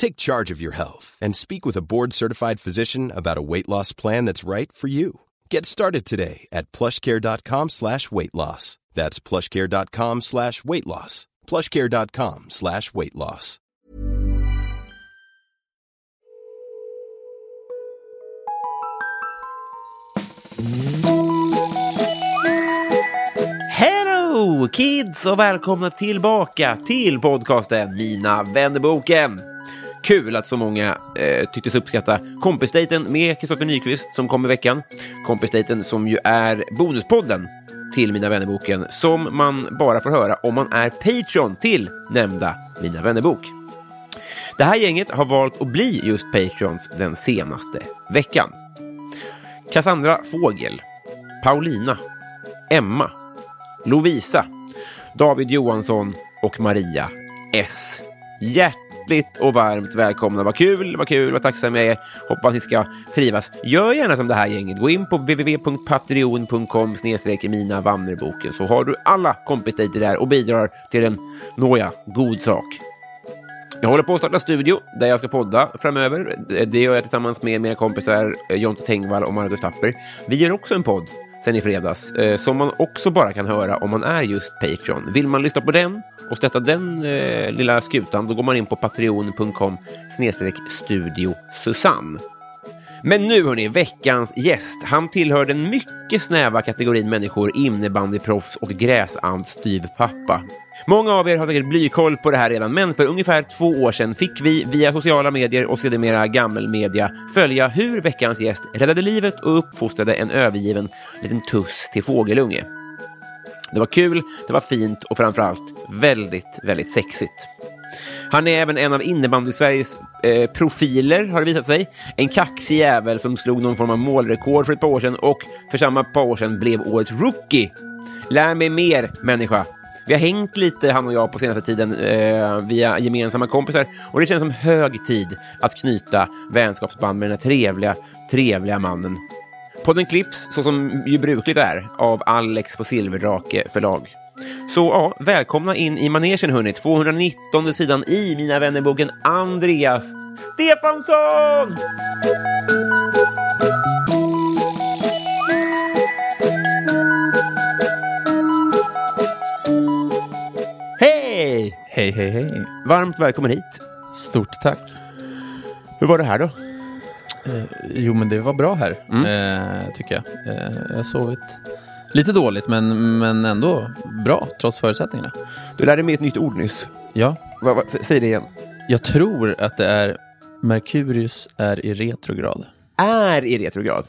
Take charge of your health and speak with a board-certified physician about a weight loss plan that's right for you. Get started today at plushcare.com slash weight loss. That's plushcare.com slash weight loss. plushcare.com slash weight loss. Hello kids och välkomna tillbaka till podcasten Mina vännerboken. Kul att så många eh, tycktes uppskatta kompisdejten med Kristoffer Nyqvist som kom i veckan. Kompisdejten som ju är bonuspodden till Mina vännerboken som man bara får höra om man är Patreon till nämnda Mina vännerbok. Det här gänget har valt att bli just Patreons den senaste veckan. Cassandra Fågel, Paulina, Emma, Lovisa, David Johansson och Maria S. Hjärtligt och varmt välkomna. Vad kul, vad kul, vad tacksam jag är. Hoppas ni ska trivas. Gör gärna som det här gänget. Gå in på www.patreon.com snedstreck mina vannerboken så har du alla kompisdejter där och bidrar till en, nåja, god sak. Jag håller på att starta studio där jag ska podda framöver. Det gör jag tillsammans med mina kompisar eh, Jonte Tengvall och Marcus Tapper. Vi gör också en podd sen i fredags eh, som man också bara kan höra om man är just Patreon. Vill man lyssna på den och stötta den eh, lilla skutan då går man in på patreon.com snedstreck studio Susanne. Men nu hörni, veckans gäst. Han tillhör den mycket snäva kategorin människor innebandyproffs och gräsandstyvpappa. Många av er har säkert blykoll på det här redan, men för ungefär två år sedan fick vi via sociala medier och sedermera gammelmedia följa hur veckans gäst räddade livet och uppfostrade en övergiven liten tuss till fågelunge. Det var kul, det var fint och framförallt väldigt, väldigt sexigt. Han är även en av innebandy-Sveriges eh, profiler, har det visat sig. En kaxig jävel som slog någon form av målrekord för ett par år sedan och för samma par år sedan blev årets rookie. Lär mig mer, människa. Vi har hängt lite, han och jag, på senaste tiden eh, via gemensamma kompisar och det känns som hög tid att knyta vänskapsband med den här trevliga, trevliga mannen. Podden klipps, så som ju brukligt är, av Alex på Silverdrake förlag. Så ja, välkomna in i manegen hörni. 219 sidan i Mina vännerboken Andreas Stefansson! Hej! Hej, hej. Varmt välkommen hit. Stort tack. Hur var det här då? Eh, jo, men det var bra här, eh, tycker jag. Eh, jag har sovit lite dåligt, men, men ändå bra, trots förutsättningarna. Du lärde mig ett nytt ord nyss. Ja, Va, va, säg det igen. jag tror att det är Merkurius är i retrograd. Är i retrograd.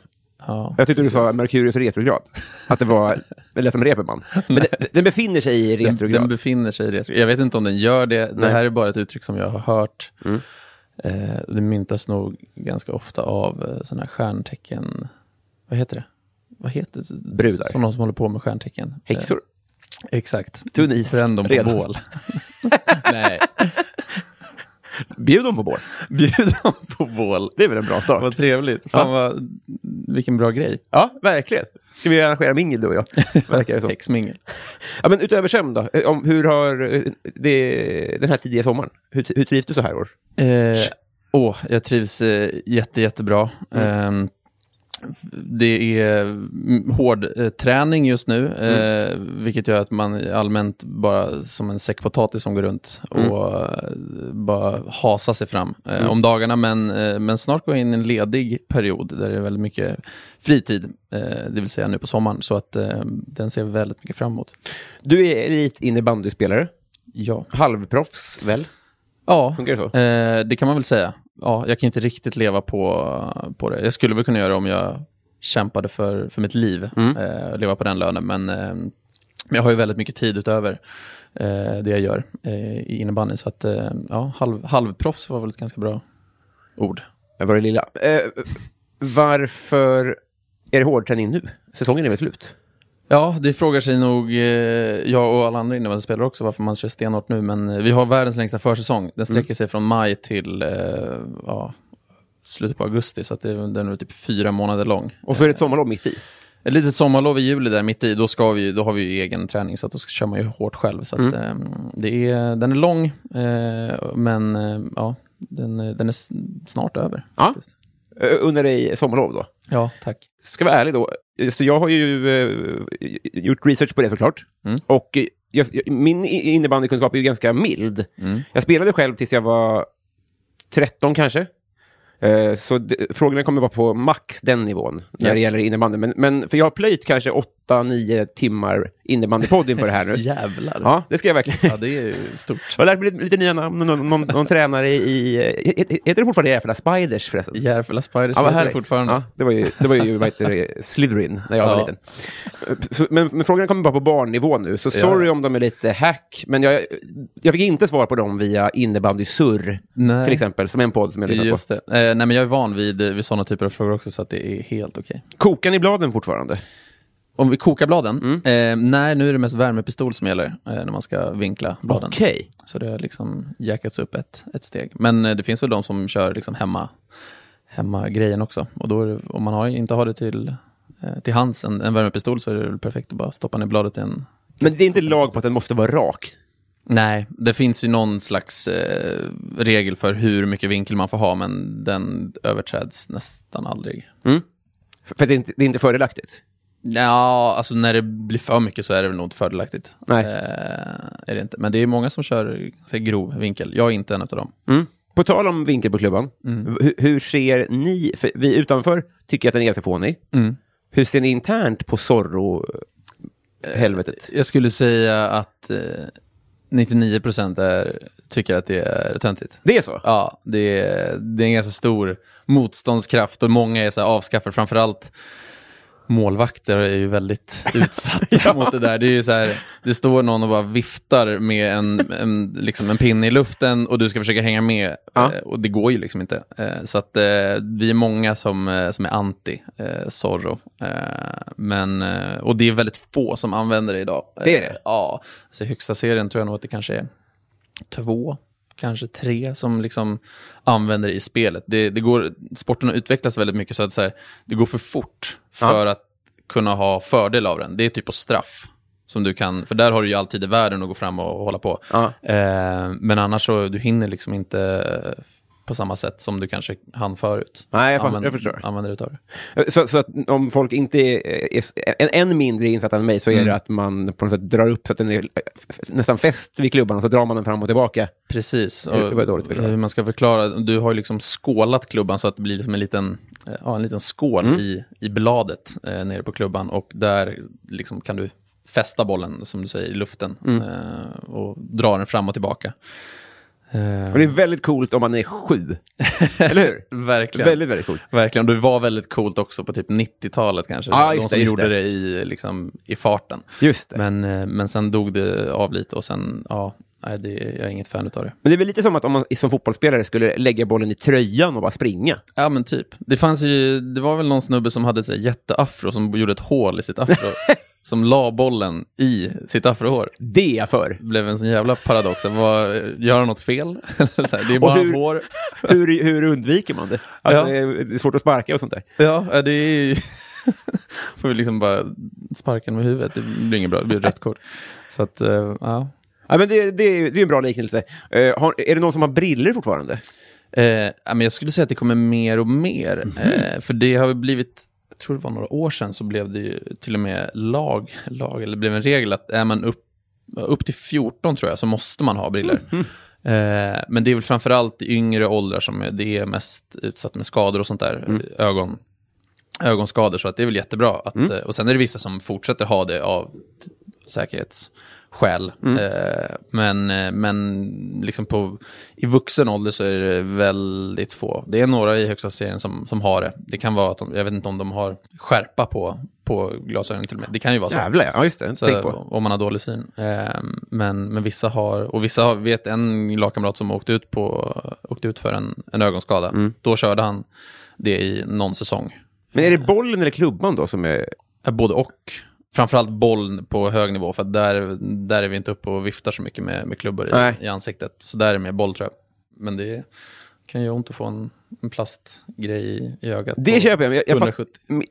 Ja, Jag tyckte du sa Merkurius retrograd. Att det var, det lät som Reeperbahn. Men det, den befinner sig i den, retrograd. den befinner sig i retrograd. Jag vet inte om den gör det. Det Nej. här är bara ett uttryck som jag har hört. Mm. Eh, det myntas nog ganska ofta av eh, sådana här stjärntecken. Vad heter det? Vad heter det? Brudar. Som de som håller på med stjärntecken. Häxor. Eh, exakt. Tunn is. Bränn dem på Redan. bål. Nej, Bjud dem på bål. bjud dem på bål. Det är väl en bra start? Vad trevligt. Fan vad, vilken bra grej. Ja, verkligen. Ska vi arrangera mingel du och jag? Verkar det som. Häxmingel. Ja, men utöver sömn då? Eh, Om, hur har eh, det, den här tidiga sommaren, hur, hur trivs du så här år? Eh, åh, jag trivs eh, jätte, jättebra. Mm. Eh, Det är mm, hård eh, träning just nu, eh, vilket gör att man allmänt bara som en säck potatis som går runt och eh, bara hasar sig fram eh, om dagarna. Men, eh, men snart går jag in i en ledig period där det är väldigt mycket fritid, det vill säga nu på sommaren. Så att den ser jag väldigt mycket fram emot. Du är elit innebandyspelare, Ja, halvproffs väl? ja det så? eh, det kan man väl säga. Ja, jag kan inte riktigt leva på, på det. Jag skulle väl kunna göra det om jag kämpade för, för mitt liv, eh, leva på den lönen. Men eh, jag har ju väldigt mycket tid utöver eh, det jag gör eh, i innebandyn. Så att, eh, ja, halv, halvproffs var väl ett ganska bra ord. Jag var det lilla. Eh, varför är det hårdträning nu? Säsongen är väl slut? Ja, det frågar sig nog eh, jag och alla andra innebandyspelare också varför man kör stenhårt nu. Men eh, vi har världens längsta försäsong. Den sträcker sig från maj till eh, ja, slutet på augusti. Så att det, den är typ fyra månader lång. Och så är det ett sommarlov mitt i. Ett litet sommarlov i juli där mitt i, då, ska vi, då har vi ju egen träning så att då kör man ju hårt själv. Så att, eh, det är, den är lång, eh, men ja, den, den är snart över. Ja. Under dig sommarlov då. ja, tack. Ska vara ärlig då, så jag har ju eh, gjort research på det såklart. Mm. Och eh, jag, min innebandykunskap är ju ganska mild. Mm. Jag spelade själv tills jag var 13 kanske. Eh, Så d- frågorna kommer vara på max den nivån när Ja. det gäller innebandy. Men, men för jag har plöjt kanske 8-9 timmar innebandypodd inför det här nu. Jävlar. Ja, det ska jag verkligen. Ja, det är ju stort. Jag har lärt mig lite, nya namn. Någon, någon, någon tränare i... Heter det fortfarande Järfälla Spiders förresten? Järfälla Spiders Ja, heter det fortfarande. Ja, det var ju, det var ju vad heter det, Slytherin när jag var Ja. liten. Så, men, men frågan kommer bara på barnnivå nu, så sorry om de är lite hack, men jag, jag fick inte svar på dem via innebandy surr, Nej. till exempel, som en podd som jag lyssnar Just på. det. Eh, nej, men jag är van vid, vid sådana typer av frågor också, så att det är helt okej. Kokar ni bladen fortfarande? Om vi kokar bladen? Mm. Eh, nej, nu är det mest värmepistol som gäller eh, när man ska vinkla bladen. Okej. Så det har liksom jackats upp ett, ett steg. Men eh, det finns väl de som kör liksom hemma, hemma grejen också. Och då det, om man har, inte har det till, eh, till hands, en, en värmepistol, så är det väl perfekt att bara stoppa ner bladet i en... Men det är inte lag på att den måste vara rak? Nej, det finns ju någon slags eh, regel för hur mycket vinkel man får ha, men den överträds nästan aldrig. För för det är inte, det är inte fördelaktigt? Ja, alltså när det blir för mycket så är det väl nog inte fördelaktigt. Nej. Eh, är det inte. Men det är många som kör ganska grov vinkel. Jag är inte en av dem. Mm. På tal om vinkel på klubban, Mm. hur, hur ser ni, för vi utanför tycker att den är ganska fånig, Mm. hur ser ni internt på Zorro-helvetet? Jag skulle säga att eh, 99% är, tycker att det är töntigt. Det är så? Ja, det är, det är en ganska stor motståndskraft och många är så här avskaffade, framförallt målvakter är ju väldigt utsatta mot det där. Det, är ju så här, det står någon och bara viftar med en, en, liksom en pinne i luften och du ska försöka hänga med. Ja. Eh, och det går ju liksom inte. Eh, så att eh, vi är många som, som är anti Zorro. Men, och det är väldigt få som använder det idag. Det är det? Ja, i högsta serien tror jag nog att det kanske är två, kanske tre som liksom använder det i spelet. Det, det går, sporten har utvecklats väldigt mycket så att så här, det går för fort för att kunna ha fördel av den. Det är typ på straff. Som du kan, för där har du ju alltid i världen att gå fram och, och hålla på. Ja. Eh, men annars så, du hinner liksom inte på samma sätt som du kanske hann förut. Nej, jag Använd- jag förstår. Använder utav det. Så, så att om folk inte är, är, är än mindre insatta än mig så är Mm. det att man på något sätt drar upp så att den är nästan fäst vid klubban och så drar man den fram och tillbaka. Precis. Det var dåligt förklarat. hur man ska förklara, du har ju liksom skålat klubban så att det blir liksom en liten, eh, ja, en liten skål Mm. i, i bladet eh, nere på klubban och där liksom kan du fästa bollen, som du säger, i luften Mm. eh, och dra den fram och tillbaka. Eh, Och det är väldigt coolt om man är sju. Eller hur? verkligen. Väldigt, väldigt coolt. Verkligen, och det var väldigt coolt också på typ 90-talet kanske. De just som det, just gjorde det. det, i, liksom, i farten. Just det. Men, eh, men sen dog det av lite och sen, ja, nej, det, jag är inget fan utav det. Men det är väl lite som att om man som fotbollsspelare skulle lägga bollen i tröjan och bara springa. Ja men typ. Det fanns ju, det var väl någon snubbe som hade så jätteafro som gjorde ett hål i sitt afro. som la bollen i sitt afrohår. Det är jag för. Det blev en sån jävla paradox. Var, gör han något fel? här, det är bara hur- hans hår. Hur, hur undviker man det? Alltså, Ja. Det är svårt att sparka och sånt där. Ja, det är ju... Får vi liksom bara sparka med huvudet. Det blir inget bra, det blir rött kort. Så att, eh, ja. Ja, men det, det, är, det är en bra liknelse. Eh, har, är det någon som har briller fortfarande? Eh, ja, men jag skulle säga att det kommer mer och mer. Mhm. Eh, för det har blivit tror det var några år sedan, så blev det ju till och med lag, lag eller det blev en regel att är man upp, upp till 14 tror jag, så måste man ha briller. Eh, men det är väl framförallt i yngre åldrar som är, det är mest utsatt med skador och sånt där, ögon, ögonskador, så att det är väl jättebra. Att, eh, Och sen är det vissa som fortsätter ha det av t- säkerhetsskäl. Eh, men eh, men liksom på, i vuxen ålder så är det väldigt få. Det är några i högsta serien som, som har det. Det kan vara att de, jag vet inte om de har skärpa på, på glasögonen till och med. Det kan ju vara så. Jävlar, ja just det. Så, Tänk på. Om man har dålig syn. Eh, men, men vissa har, och vissa har, vet en lagkamrat som åkte ut, på, åkte ut för en, en ögonskada. Mm. Då körde han det i någon säsong. Men är det bollen eller klubban då som är... Eh, Både och. Framförallt boll på hög nivå, för där, där är vi inte uppe och viftar så mycket med, med klubbor i, i ansiktet. Så där är det mer boll tror jag. Men det kan göra ont att få en, en plastgrej i, i ögat. Det köper jag. Jag, jag, fatt- 170. Men-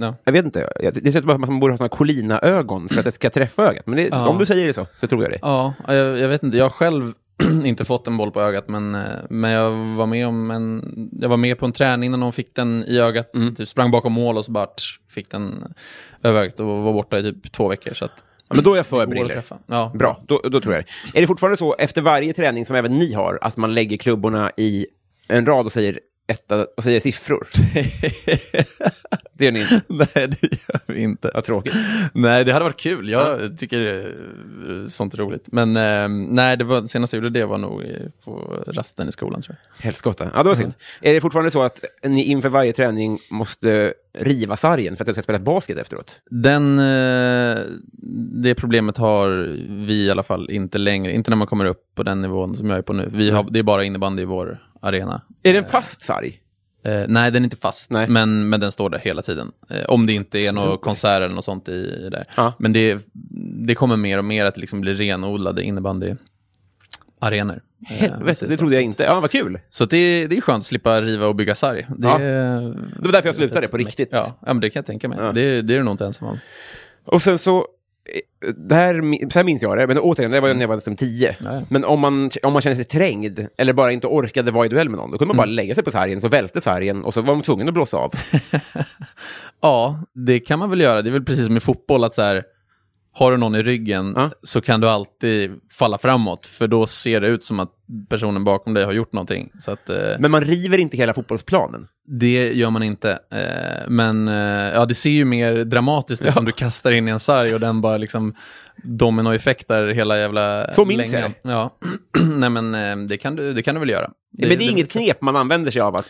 Ja. jag vet inte. Jag- Det känns bara som att man borde ha såna Colina-ögon för att det ska träffa ögat. Men det, Ja. om du säger det så, så tror jag det. Ja, jag, jag vet inte. Jag själv inte fått en boll på ögat, men, eh, men jag, var med om en, jag var med på en träning när någon fick den i ögat. Mm. Typ sprang bakom mål och så bara tsch, fick den över ögat och var borta i typ två veckor. Så att, Ja, men då är jag för briller. Ja. Bra, då, då tror jag det. Är det fortfarande så, efter varje träning som även ni har, att man lägger klubborna i en rad och säger, etta, och säger siffror? det gör ni inte? Nej, det gör vi inte. Vad tråkigt. Nej, det hade varit kul. Jag tycker eh, sånt är roligt. Men eh, nej, det var, senast jag gjorde det var nog på rasten i skolan tror jag. Helskotta. Ja, det var synd. Är det fortfarande så att ni inför varje träning måste riva sargen för att du ska spela basket efteråt? Den, eh, det problemet har vi i alla fall inte längre. Inte när man kommer upp på den nivån som jag är på nu. Vi har, det är bara innebandy i vår arena. Är det en fast sarg? Eh, nej, den är inte fast, Nej. Men, men den står där hela tiden. Eh, om det inte är några konserter eller något sånt i, i där. Ja. Men det, det kommer mer och mer att liksom bli renodlade innebandyarenor. Eh, Helvete, det trodde jag inte. Ja, vad kul. Så det, det är skönt att slippa riva och bygga sarg. Det, Ja. Det var därför jag slutade, på riktigt. Ja, ja men det kan jag tänka mig. Ja. Det, det är du nog inte ensam om. Och sen så, det här, så här minns jag det, men återigen, det var när jag var liksom tio. Ja. Men om man, om man känner sig trängd, eller bara inte orkade vara i duell med någon, då kunde man bara lägga sig på sargen, så välte sargen, och så var man tvungen att blåsa av. Ja, det kan man väl göra. Det är väl precis som i fotboll, att så här, har du någon i ryggen Ja. så kan du alltid falla framåt, för då ser det ut som att personen bakom dig har gjort någonting. Så att, eh, Men man river inte hela fotbollsplanen. det gör man inte. Eh, men eh, ja, det ser ju mer dramatiskt ut om du kastar in i en sarg och den bara liksom dominoeffektar hela jävla Så minns jag längan. Ja. Nej men eh, det kan, du, det kan du väl göra. men det är inget knep man använder sig av att...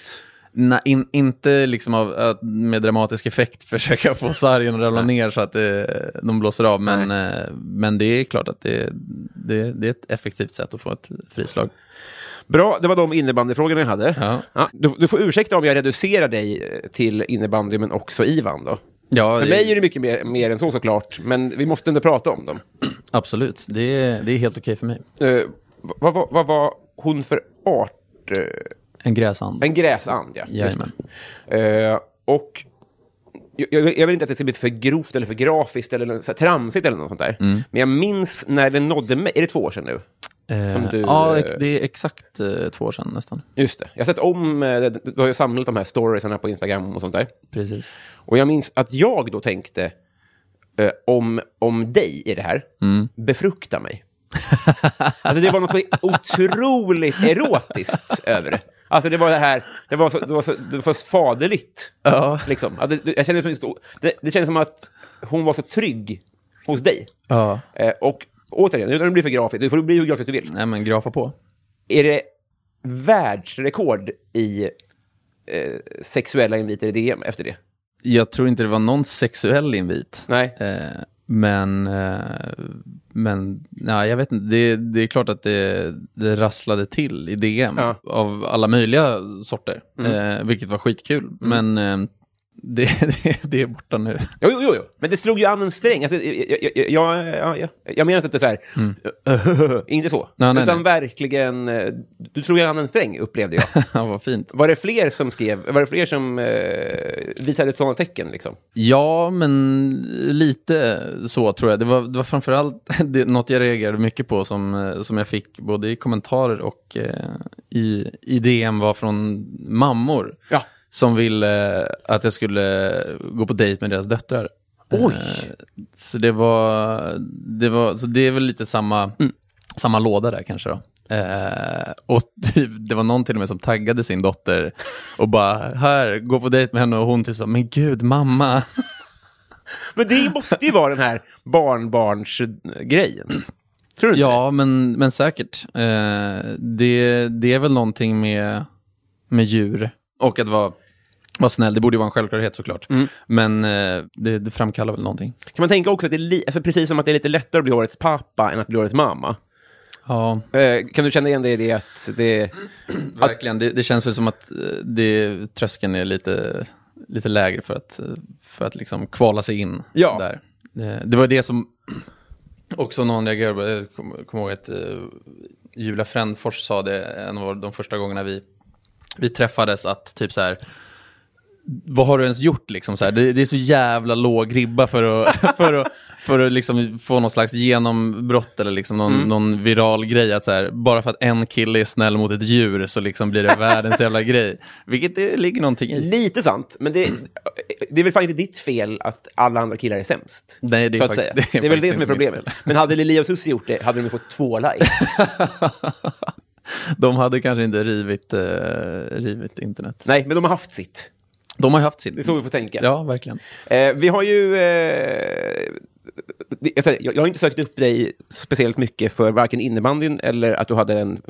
Nej, in, inte liksom av, att med dramatisk effekt försöka få sargen att ramla ner så att det, de blåser av. Men, eh, men det är klart att det, det, det är ett effektivt sätt att få ett, frislag. Bra, det var de innebandyfrågorna jag hade. Ja. Ja, du, du får ursäkta om jag reducerar dig eh, till innebandy, men också Ivan då. Ja, För det- mig är det mycket mer, mer än så såklart, men vi måste ändå prata om dem. Absolut, det är, det är helt okej för mig. Eh, vad, vad, vad var hon för art? En gräsand. en gräsand, ja. Jajamän. Eh, och jag, jag, vill inte att det ska bli för grovt eller för grafiskt eller så här tramsigt eller något sånt där. Mm. Men jag minns när det nådde mig, är det två år sedan nu? Eh, du, ja, eh, det är exakt eh, två år sedan nästan. Just det. Jag har sett om, eh, du har ju samlat de här storiesarna på Instagram och sånt där. Precis. Och jag minns att jag då tänkte om, om dig i det här, Mm. befrukta mig. alltså det var något så otroligt erotiskt över det. Alltså det var det här, det var så, det var så, det var så faderligt. Ja. Liksom. Ja, det, jag kände, så- det, det kändes som att hon var så trygg hos dig. Ja. Eh, och återigen, utan att bli för grafiskt, du får bli hur grafisk du vill. Nej, men grafa på. Är det världsrekord i eh, sexuella inviter i DM efter det? Jag tror inte det var någon sexuell invit. Nej. Eh, men, eh, men nej, jag vet inte. Det, det är klart att det, det rasslade till i DM Ja. av alla möjliga sorter, eh, vilket var skitkul. Men eh, det, det, det är borta nu. Jo, jo, jo, men det slog ju an en sträng. Alltså, jag, jag, jag, jag, jag, menar inte att det är så här, inte så. Nej, nej, utan nej. verkligen, eh, du slog ju an en sträng, upplevde jag. ja, vad fint. Var det fler som skrev, var det fler som eh, visade sådana tecken? Liksom? Ja, men lite så tror jag. Det var, det var framförallt det, något jag reagerade mycket på som, eh, som jag fick både i kommentarer och eh, i, i DM var från mammor. Ja. Som ville att jag skulle gå på dejt med deras döttrar. Oj! Eh, Så det var, det var, så det är väl lite samma, samma låda där kanske då. Eh, och typ, det var någon till och med som taggade sin dotter och bara, här, gå på dejt med henne och hon typ så, men gud, mamma. Men det måste ju vara den här barnbarnsgrejen. Tror du Ja, men, men säkert. Eh, det, det är väl någonting med, med djur och att vara, vara snäll. Det borde ju vara en självklarhet såklart. Men eh, det, det framkallar väl någonting. det? Kan man tänka också att det är li- alltså precis som att det är lite lättare att bli årets pappa än att bli årets mamma? Ja, Eh, kan du känna igen det i det att det... verkligen. Det, det känns väl som att eh, det, tröskeln är lite, lite lägre för att, eh, för att liksom kvala sig in Ja. där. Eh, Det var det som också någon reagerade på. Jag kommer kom ihåg att uh, Julia Frändfors sa det en av de första gångerna vi, vi träffades, att typ så här, vad har du ens gjort liksom? Så här, det, det är så jävla låg ribba för att, för att, för att liksom få någon slags genombrott eller liksom någon, någon viral grej. Att så här, bara för att en kille är snäll mot ett djur så liksom blir det världens jävla grej. Vilket det ligger någonting i. Lite sant, men det, det är väl fan inte ditt fel att alla andra killar är sämst. Nej, det är så att fakt- säga. det Det är är, väl det faktiskt som är problemet. Men hade Lilia och Susie gjort det hade de fått två likes. De hade kanske inte rivit, eh, rivit internet. Nej, men de har haft sitt. De har haft sitt. Det är så vi får tänka. Ja, verkligen. Eh, vi har ju... Eh, jag, har inte sökt upp dig speciellt mycket för varken innebandyn eller att du hade en...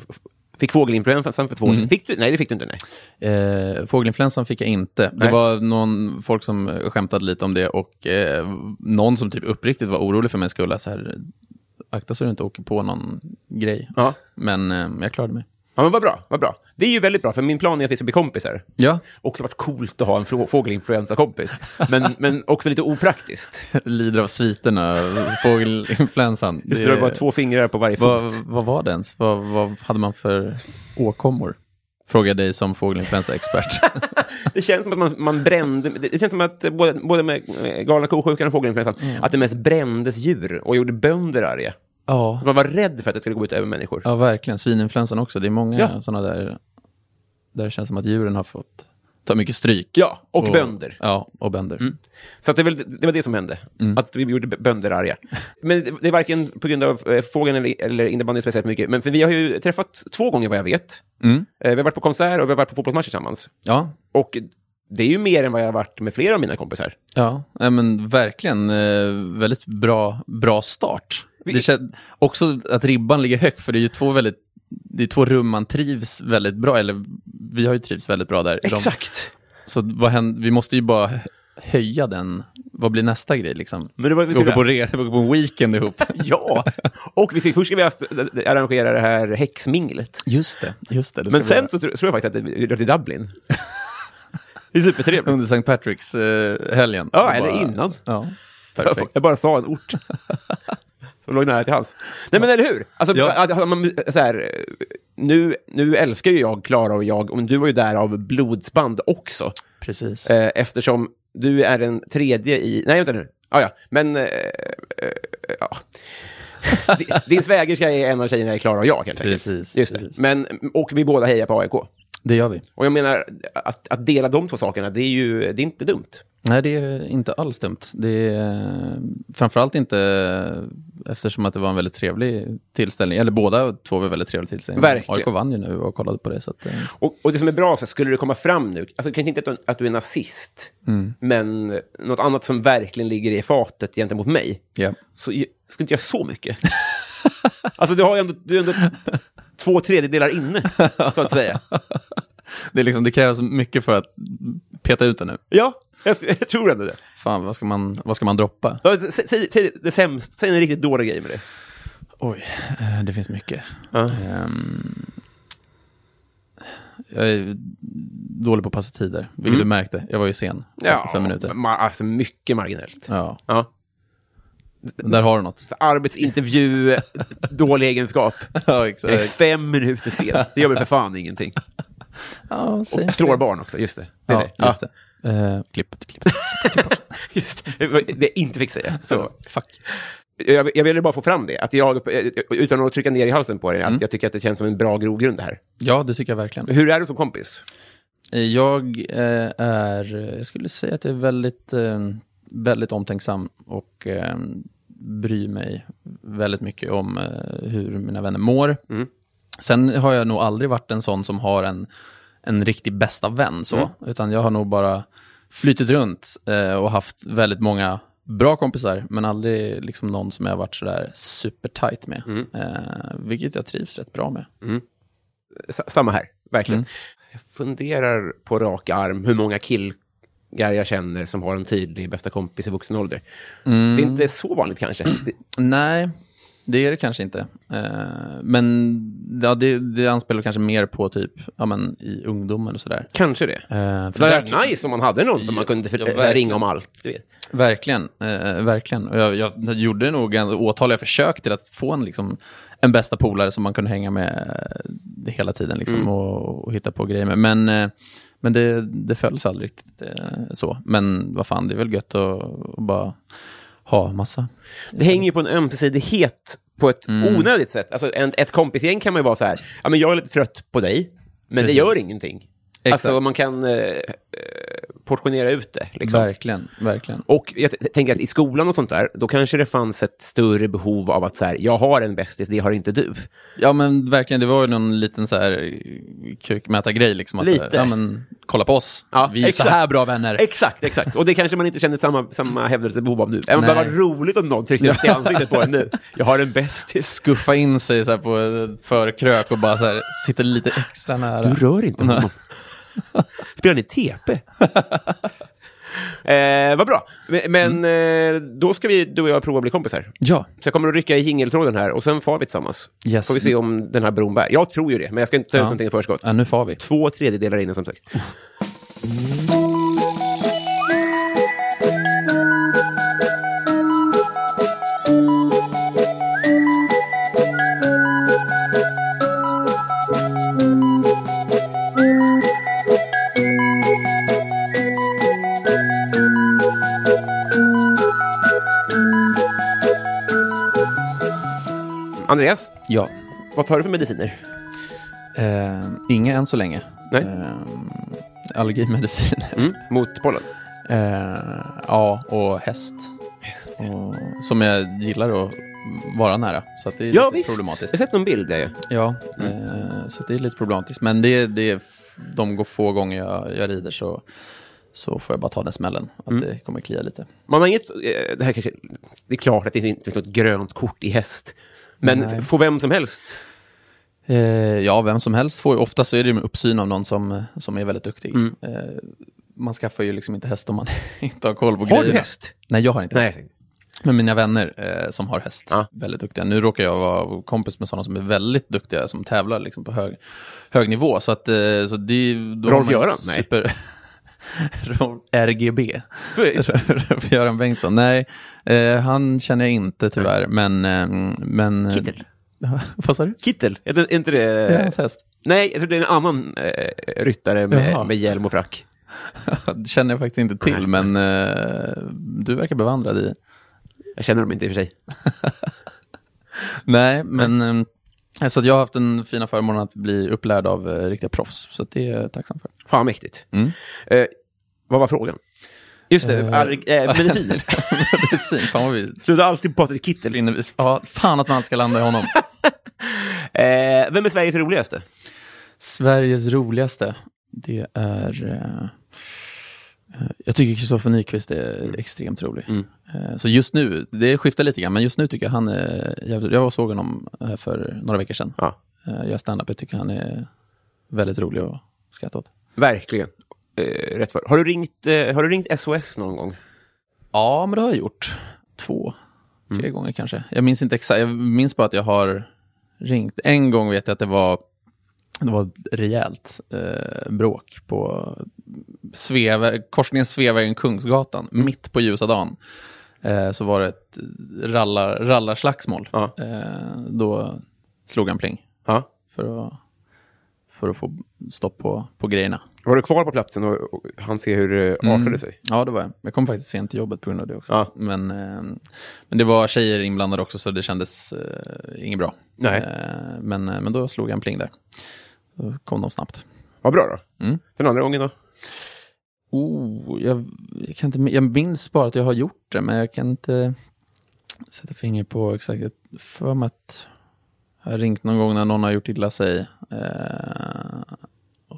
Fick fågelinfluensan för två år sedan. Fick du? Nej, det fick du inte. Nej. Eh, fågelinfluensan fick jag inte. Det Nej. var någon folk som skämtade lite om det och eh, någon som typ uppriktigt var orolig för mig skull. att Så här, akta så du inte åker på någon grej. Ja. Men eh, jag klarade mig. Ja, men vad bra, vad bra. Det är ju väldigt bra, för min plan är att vi ska bli kompisar. Ja, Också varit coolt att ha en fågelinfluensa-kompis. Men, men också lite opraktiskt. lider av sviterna, fågelinfluensan. Just det, det var bara två fingrar på varje vad, fot. vad var det ens? Vad, vad hade man för åkommor? Frågar dig som fågelinfluensa-expert. Det känns som att man, man brände... Det känns som att både, både med galna ko-sjukan och fågelinfluensan, att det mest brändes djur och gjorde bönder arga. ja. Man var rädd för att det skulle gå ut över människor. ja, verkligen. Svininfluensan också. Det är många Ja. sådana där, där det känns som att djuren har fått ta mycket stryk. Ja, och bönder. Ja, och bönder. Så att det, väl, det var det som hände, att vi gjorde bönder arga. Men det, det är varken på grund av eh, fågeln eller, eller innebandy speciellt mycket, men för vi har ju träffat två gånger vad jag vet. Mm. Eh, vi har varit på konsert och vi har varit på fotbollsmatch tillsammans. Ja, Och det är ju mer än vad jag har varit med flera av mina kompisar. Ja, men verkligen eh, väldigt bra, bra start. Det kän- också att ribban ligger högt, för det är ju två väldigt det är två rum man trivs väldigt bra, eller vi har ju trivts väldigt bra där. De- Exakt. Så vad händer, vi måste ju bara hö- höja den. Vad blir nästa grej liksom? Men det var, vi åker på, re, vi åker på en weekend ihop. ja, och vi ska, först ska vi arrangera det här häxminglet. Just det, just det. det Men sen så tror, jag faktiskt att vi drar till Dublin. det är supertrevligt. Under St. Patricks eh, helgen. Ja, eller innan. Ja, Jag, perfekt. jag bara sa en ort. Som låg nära till hans. Nej men eller hur? Alltså, Ja. man, så här, nu, nu älskar ju jag Klara och jag, och du var ju där av blodsband också. Precis. Eh, eftersom du är den tredje i... Nej, vänta nu. Ah, ja, men... Eh, eh, ja. Din- svägerska är en av tjejerna i Klara och jag, helt enkelt. Precis, Just det. Men, och vi båda hejar på AIK. Det gör vi. Och jag menar, att, att dela de två sakerna, det är ju det är inte dumt. Nej, det är inte alls dumt. Det är framförallt inte eftersom att det var en väldigt trevlig tillställning. Eller båda två var väldigt trevliga tillställningar. Verkligen. AIK vann ju nu och kollade på det. Så att, eh, Och, och det som är bra, så skulle det komma fram nu, alltså kanske inte att du, att du är nazist, men något annat som verkligen ligger i fatet gentemot mig, ja. så jag- skulle inte göra så mycket. alltså du har ju ändå, du är ändå två tredjedelar inne, så att säga. det, är liksom, det krävs mycket för att peta ut det nu. Ja, jag, jag tror ändå det. Fan, vad ska man, vad ska man droppa? Ja, Säg, säg, säg det sämst, säg en riktigt dålig grej med det. Oj, eh, det finns mycket. Ja. Ehm, jag är dålig på att passa tider, vilket du märkte. Jag var ju sen, Ja, fem minuter. Ma, alltså mycket marginellt. Ja, Ja. Där har du något. Arbetsintervju, dålig egenskap. ja, Jag är exakt. fem minuter sen. Det gör väl för fan ingenting. Ja, jag slår barn också, just det. det, Ja, det. just det. Eh, klipp, klipp. Just det. det inte fick säga. Så. Fuck. Jag, jag ville bara få fram det, att jag, utan att trycka ner i halsen på dig, att jag tycker att det känns som en bra grogrund det här. Ja, det tycker jag verkligen. Hur är du som kompis? Jag eh, är, jag skulle säga att jag är väldigt, eh, väldigt omtänksam och eh, bryr mig väldigt mycket om eh, hur mina vänner mår. Mm. Sen har jag nog aldrig varit en sån som har en, en riktig bästa vän, så. Mm. utan jag har nog bara flyttit runt eh, och haft väldigt många bra kompisar, men aldrig liksom någon som jag har varit sådär supertight med. Mm. Eh, vilket jag trivs rätt bra med. S- samma här, verkligen. Mm. Jag funderar på rak arm hur många killar jag känner som har en tydlig bästa kompis i vuxen ålder. Mm. Det är inte så vanligt kanske. Nej, det är det kanske inte. Eh, men ja, det, det anspelar kanske mer på typ ja, men, i ungdomen och sådär. Kanske det. Eh, för Det hade varit nice om man hade någon som man kunde för, Ja, ringa om allt. Verkligen, eh, verkligen. Och jag, jag, jag gjorde nog åtaliga försök till att få en, liksom, en bästa polare som man kunde hänga med eh, hela tiden liksom, och, och hitta på grejer med. Men, eh, men det, det följs aldrig riktigt eh, så. Men vad fan, det är väl gött att, att bara ha massa. Det hänger ju på en ömsesidighet på ett Mm. onödigt sätt. Alltså, en, ett kompisgäng kan man ju vara så här, ja, men jag är lite trött på dig, men Precis. det gör ingenting. Exakt. Alltså man kan eh, portionera ut det. Liksom. Verkligen, verkligen. Och jag tänker att i skolan och sånt där, då kanske det fanns ett större behov av att så här, jag har en bästis, det har inte du. Ja men verkligen, det var ju någon liten så här kukmätargrej liksom. Att, Lite. Ja men, kolla på oss. Ja, Vi är exakt. så här bra vänner. Exakt, exakt. Och det kanske man inte känner samma, samma hävdelsebehov av nu. Även om det var roligt om någon tryckte upp i ansiktet på en nu. Jag har en bästis. Skuffa in sig så här på förkrök och bara så här, sitter lite extra nära. Du rör inte honom. Spelar ni TP? eh, vad bra. Men, men eh, då ska vi, du och jag prova att bli kompisar. Ja, Så jag kommer att rycka i jingeltråden här och sen far vi tillsammans. Yes. Får vi se om den här bron bär. Jag tror ju det, men jag ska inte ta ut Ja. någonting i förskott. ja nu far vi. Två tredjedelar innan som sagt. Andreas, Ja. vad tar du för mediciner? Eh, inga än så länge. Nej. Eh, allergimedicin. Mm, mot pollen? Eh, ja, och häst. Och, som jag gillar att vara nära. Så att det är lite problematiskt. Jag har sett någon bild där ju. Ja, eh, så det är lite problematiskt. Men det, det är f- de går få gånger jag, jag rider så, så får jag bara ta den smällen. Att Mm. det kommer klia lite. Man har inget, eh, det här kanske, det är klart att det inte finns något grönt kort i häst. Men Nej. får vem som helst? Eh, ja, vem som helst får ju, ofta så är det med uppsyn av någon som, som är väldigt duktig. Mm. Eh, man skaffar ju liksom inte häst om man inte har koll på Har du grejerna. häst? Nej, jag har inte häst. Nej. Men mina vänner eh, som har häst, Ja. väldigt duktiga. Nu råkar jag vara kompis med sådana som är väldigt duktiga, som tävlar liksom på hög, hög nivå. Så att, eh, så det, då Rolf har man ju Göran? Nej. RGB. Så är Göran Bengtsson. Nej, eh, han känner jag inte tyvärr. Men... Eh, men Kittel. Vad sa du? Kittel, är inte det? Är det hans häst? Nej, jag tror det är en annan eh, ryttare med, Jaha. med hjälm och frack. Det känner jag faktiskt inte till, men eh, du verkar bevandrad i. Jag känner dem inte i och för sig. Nej, men eh, så jag har haft den fina förmånen att bli upplärd av eh, riktiga proffs, så det är jag tacksam för. Fan mäktigt. Mm. Vad var frågan? Just det, Eh, allerg- eh, mediciner. Medicin, fan vad vi... Sluta alltid Patrik Kittel. Ja, fan att man ska landa i honom. Eh, vem är Sveriges roligaste? Sveriges roligaste, det är... Eh, eh, jag tycker Kristoffer Nyqvist är extremt rolig. Mm. Eh, så just nu, det skiftar lite grann, men just nu tycker jag han är jävligt... Jag såg honom för några veckor sedan. Ja, jag stand-up, jag tycker han är väldigt rolig att skratta åt. verkligen. Eh, rätt för. Har du, ringt, eh, har du ringt SOS någon gång? Ja, men det har jag gjort. Två, tre Mm. gånger kanske. Jag minns inte exakt, jag minns bara att jag har ringt. En gång vet jag att det var, det var ett rejält eh, bråk på Sveve, korsningen Sveavägen-Kungsgatan, Mm. mitt på ljusa dagen. Eh, så var det ett rallar, rallarslagsmål. Ja. Eh, då slog han pling Ja. för att, för att få stopp på, på grejerna. Var du kvar på platsen och, och han ser hur det Mm. artade sig? Ja, det var jag. Jag kom faktiskt sent till jobbet på grund av det också. Ja. Men, eh, men det var tjejer inblandade också, så det kändes eh, inget bra. Nej. Eh, men, eh, men då slog jag en pling där. Då kom de snabbt. Vad bra då. Mm. Den andra gången då? Oh, jag, jag, kan inte, jag minns bara att jag har gjort det, men jag kan inte sätta finger på exakt. För mig att jag har ringt någon gång när någon har gjort illa sig. Eh,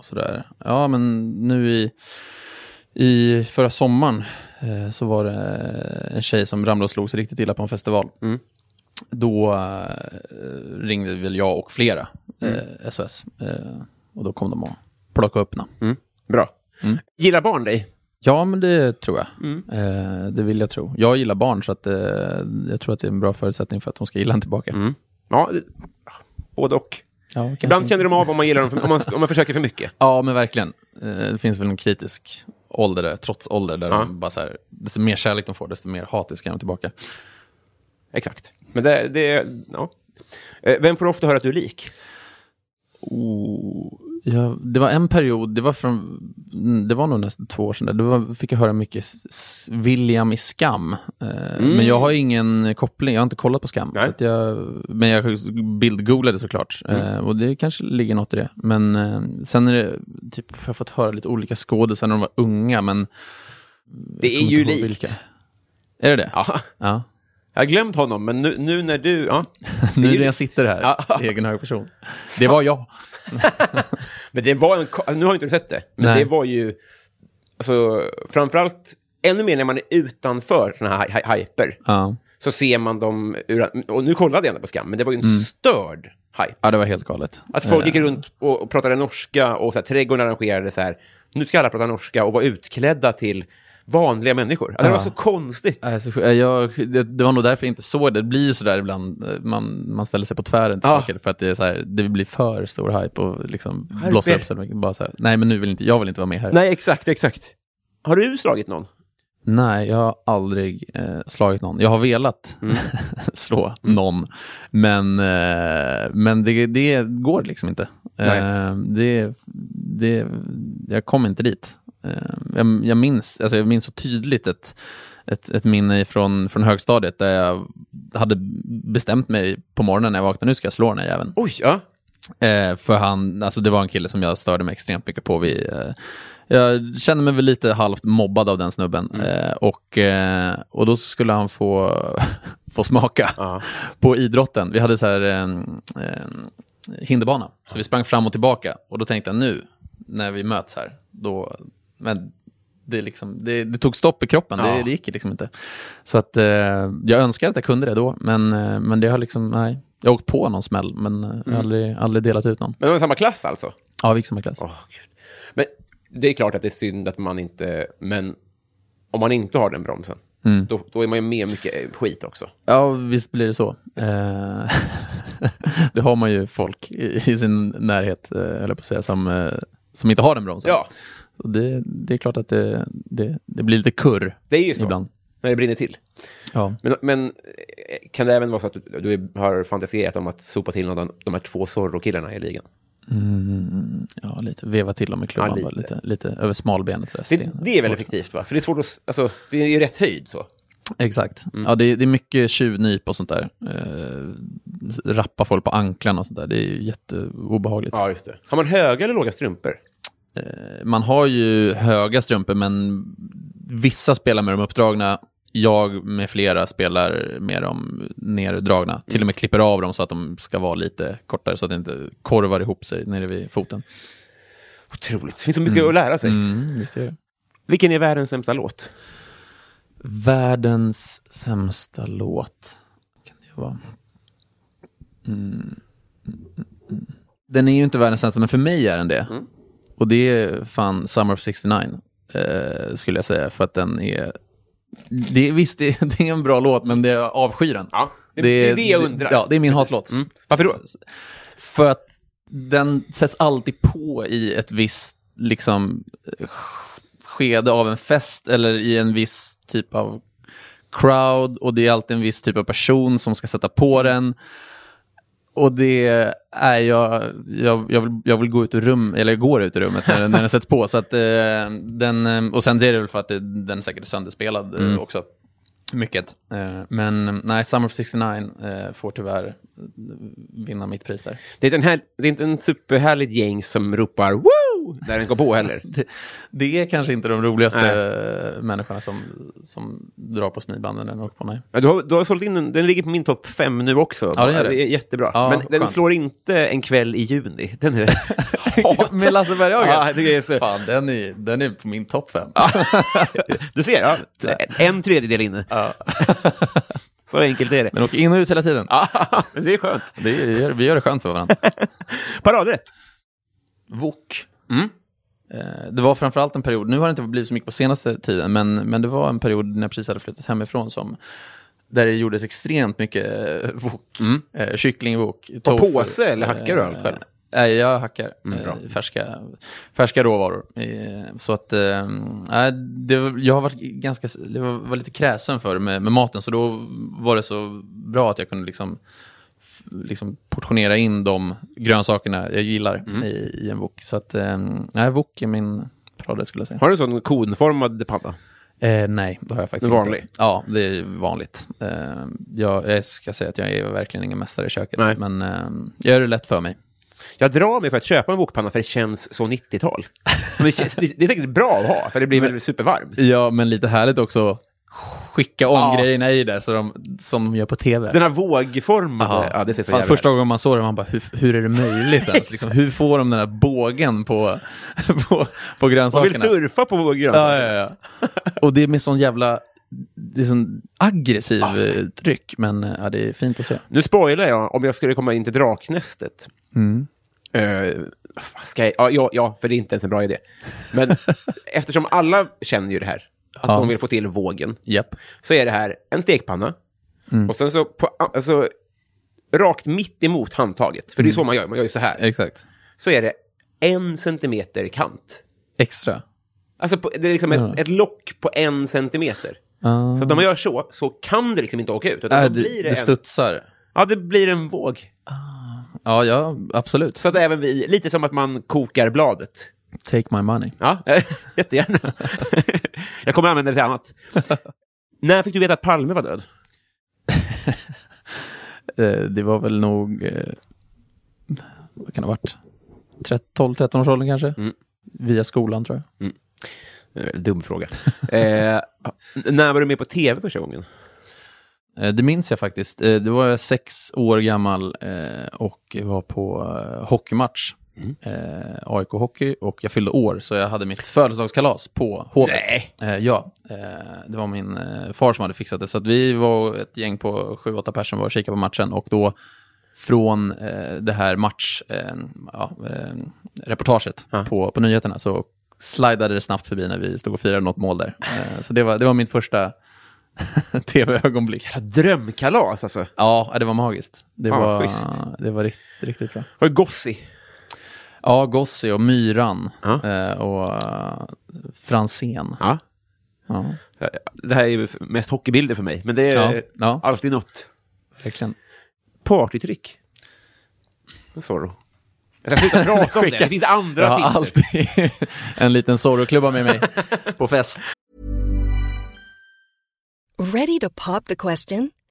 och sådär. Ja, men nu i, i förra sommaren eh, så var det en tjej som ramlade och slog sig riktigt illa på en festival. Mm. Då eh, ringde väl jag och flera eh, SOS. Eh, och då kom de och plockade upp henne. Mm. Bra. Mm. Gillar barn dig? Ja, men det tror jag. Mm. Eh, det vill jag tro. Jag gillar barn, så att, eh, jag tror att det är en bra förutsättning för att de ska gilla en tillbaka. Mm. Ja, både och. Ja, Ibland känner de av om man gillar dem, för, om, man, om man försöker för mycket. Ja, men verkligen. Eh, det finns väl en kritisk ålder, där, trots ålder, där Ja. de bara så här, desto mer kärlek de får, desto mer hatisk är de tillbaka. Exakt. Men det, det ja. Eh, Vem får ofta höra att du är lik? Oh, ja, det var en period, det var, från, mm, det var nog nästan två år sedan, där, då fick jag höra mycket William i Skam. Eh, Men jag har ingen koppling, jag har inte kollat på Skam. Mm. Nej. Så att jag, men jag bildgooglade såklart, Mm. eh, och det kanske ligger något i det. Men eh, sen är det, typ, jag har fått höra lite olika skådisar när de var unga, men... Det är ju likt. Är det det? Ja, ja. jag har glömt honom, men nu, nu när du... Ja. Nu när jag sitter här, Ja. egen hög person. Det var jag. Men det var en... Nu har inte du sett det, men Nej. det var ju... Alltså, framförallt, ännu mer när man är utanför såna här hy- hyper, Ja. så ser man dem ur... Och nu kollade jag ändå på Skam, men det var ju en störd hype. ja, det var helt galet. Att folk gick Eh, runt och, och pratade norska och så här, trädgården arrangerade så här, nu ska alla prata norska och vara utklädda till vanliga människor. Alltså, Det Ja. var så konstigt. Alltså, jag, det, det var nog därför jag inte såg det. Det blir ju sådär ibland, eh, man, man ställer sig på tvären till Ja. saker för att det, är så här, det blir för stor hype och liksom Hype blossar upp så mycket. Bara så här, nej men nu vill inte, jag vill inte vara med här. Nej, exakt, exakt. Har du slagit någon? Nej, jag har aldrig eh, slagit någon. Jag har velat Mm. slå någon, men, eh, men det, det går liksom inte. Eh, det, det, jag kom inte dit. Eh, jag, jag, minns, alltså jag minns så tydligt ett, ett, ett minne från, från högstadiet där jag hade bestämt mig på morgonen när jag vaknade, nu ska jag slå den här jäveln. Oj, ja. Eh, för han, alltså det var en kille som jag störde mig extremt mycket på. Vi, eh, jag kände mig väl lite halvt mobbad av den snubben. Eh, och, eh, och då skulle han få, få smaka Ja. på idrotten. Vi hade så här en, en hinderbana, så vi sprang fram och tillbaka. Och då tänkte jag nu, när vi möts här, då, men det, liksom, det, det tog stopp i kroppen, Ja. det, det gick liksom inte. Så att eh, jag önskar att jag kunde det då, men, eh, men det har liksom, nej. Jag har åkt på någon smäll, men eh, jag har aldrig, aldrig delat ut någon. Men det var samma klass alltså? Ja, vi gick samma klass. Gud. Men det är klart att det är synd att man inte... Men om man inte har den bromsen, Mm. då, då är man ju med mycket eh, skit också. Ja, visst blir det så. Eh, det har man ju folk i, i sin närhet, eh, höll jag på att säga, som, eh, som inte har den bromsen. Ja, Så det, det är klart att det, det, det blir lite kurr det är ju så. ibland. När det brinner till. Ja. Men, men eh, kan det även vara så att du, du har fantiserat om att sopa till någon av de här två Zorro-killarna i ligan? Mm, ja, lite veva till dem i klubban, Ja, lite. lite, lite över smalbenet. Det, det är väl effektivt, va? För det är svårt att... Alltså, det är ju rätt höjd så. Exakt. Mm. Ja, det, är- det är mycket tjuvnyp och sånt där. Eh, rappa folk på anklarna och sånt där. Det är jätteobehagligt. Ja, just det. Har man höga eller låga strumpor? Man har ju höga strumpor, men vissa spelar med dem uppdragna. Jag med flera spelar med dem nerdragna. Till och med klipper av dem så att de ska vara lite kortare, så att det inte korvar ihop sig nere vid foten. Otroligt. Det finns så mycket att lära sig. Mm, visst är det. Vilken är världens sämsta låt? Världens sämsta låt. Kan det vara? Mm. Mm, mm. Den är ju inte världens sämsta, men för mig är den det. Och det är fan Summer of 69, eh, skulle jag säga. För att den är... Det är, visst, det, det är en bra låt, men det är avskyr den. Ja, det, det är det jag undrar. Ja, det är min Precis. hatlåt. Mm. Varför då? För att den sätts alltid på i ett visst liksom, skede av en fest eller i en viss typ av crowd och det är alltid en viss typ av person som ska sätta på den. Och det är jag, jag, jag, vill, jag vill gå ut ur rum, eller jag går ut ur rummet när, när den sätts på. Så att, eh, den, eh, och sen är det väl för att det, den säkert är sönderspelad eh, också. Mycket. Eh, men nej, Summer of 69 eh, får tyvärr eh, vinna mitt pris där. Det är, den här, det är inte en superhärligt gäng som ropar woo! Woo! När den går på heller. Det, det är kanske inte de roligaste människorna som, som drar på smidbanden när de åker på, nej. Ja, du, har, du har sålt in den, den ligger på min topp fem nu också. Ja, det gör det. är jättebra. Ja, Men den skönt. slår inte en kväll i juni. Den är... Med Lasse Berghagen? Ja, det är så- Fan, den är, den är på min topp fem. Du ser, ja. en tredjedel inne. så enkelt är det. Men åker in och ut hela tiden. Ja, det är skönt. Det är, vi gör det skönt för varandra. Paradrätt. Wok. Eh, Det var framförallt en period, nu har det inte blivit så mycket på senaste tiden, men, men det var en period när jag precis hade flyttat hemifrån som där det gjordes extremt mycket eh, wok. Eh, kycklingwok. På påse eller hackar du allt själv? Eh, Nej, jag hackar Mm, färska, färska råvaror. Så att, nej, det, jag har varit ganska, det var, var lite kräsen för med, med maten, så då var det så bra att jag kunde liksom, liksom portionera in de grönsakerna jag gillar Mm. i, i en wok. Så att, eh, nej, wok är min paradrätt skulle jag säga. Har du en sån konformad panna? Eh, nej, det har jag faktiskt Vanlig? inte. Ja, det är vanligt. Eh, jag, jag ska säga att jag är verkligen ingen mästare i köket, Nej. men eh, jag gör det lätt för mig. Jag drar mig för att köpa en wokpanna för det känns så 90-tal. Men Det, känns, det, det är säkert bra att ha, för det blir väl supervarmt. Ja, men lite härligt också skicka om Ja. grejerna i där så de, som de gör på tv. Den här vågformade, ja, det ser så Fan, första gången man såg det, man bara, hur, hur är det möjligt ens? Liksom, hur får de den här bågen på, på, på Man vill grönsakerna? surfa på Ja, grönsaker. ja, ja. Och det är med sån jävla, det är sån aggressiv eh, tryck, men eh, ja, det är fint att se. Nu spoilar jag om jag skulle komma in till Draknästet. Mm. Eh, vad ska jag, ja, ja, ja, för det är inte ens en bra idé. Men eftersom alla känner ju det här, att Ja. de vill få till vågen, Japp. så är det här en stekpanna. Mm. Och sen så, på, alltså, rakt mitt emot handtaget, för det är så man gör, man gör ju så här, Exakt. så är det en centimeter kant. Extra. Alltså på, det är liksom Ja. ett, ett lock på en centimeter. Ah. Så att när man gör så, så kan det liksom inte åka ut. Utan Äh, det, blir det, det en, studsar. ja, det blir en våg. Ja, ja, absolut. Så att även vi, lite som att man kokar bladet. Take my money. Ja, jättegärna. jag kommer använda det till annat. När fick du veta att Palme var död? Eh, det var väl nog, eh, vad kan det ha varit? 12-13 års åldern kanske? Mm. Via skolan tror jag. Eh, Dum fråga. eh, när var du med på tv första gången? Eh, Det minns jag faktiskt. Det var jag sex år gammal och var på hockeymatch. Mm. Eh, AIK Hockey och jag fyllde år så jag hade mitt födelsedagskalas på Hovet. Eh, ja, eh, det var min eh, far som hade fixat det. Så vi var ett gäng på sju, åtta personer var och kikade på matchen och då från eh, det här match, eh, ja, på, på nyheterna så slidade det snabbt förbi när vi stod och firade något mål där. Så det var, det var mitt första tv-ögonblick. Drömkalas alltså. Ja, det var magiskt. Det vad var, schysst. det var riktigt, riktigt bra. Var det Gossi? Ja, Gossi och Myran Ja. eh, och uh, Fransén. Ja. Ja, Det här är ju mest hockeybilder för mig, men det är Ja, ja. alltid något. verkligen. Partytryck. Zorro. Jag ska sluta prata om det, det finns andra Jag har alltid en liten Zorro-klubba med mig på fest. Ready to pop the question?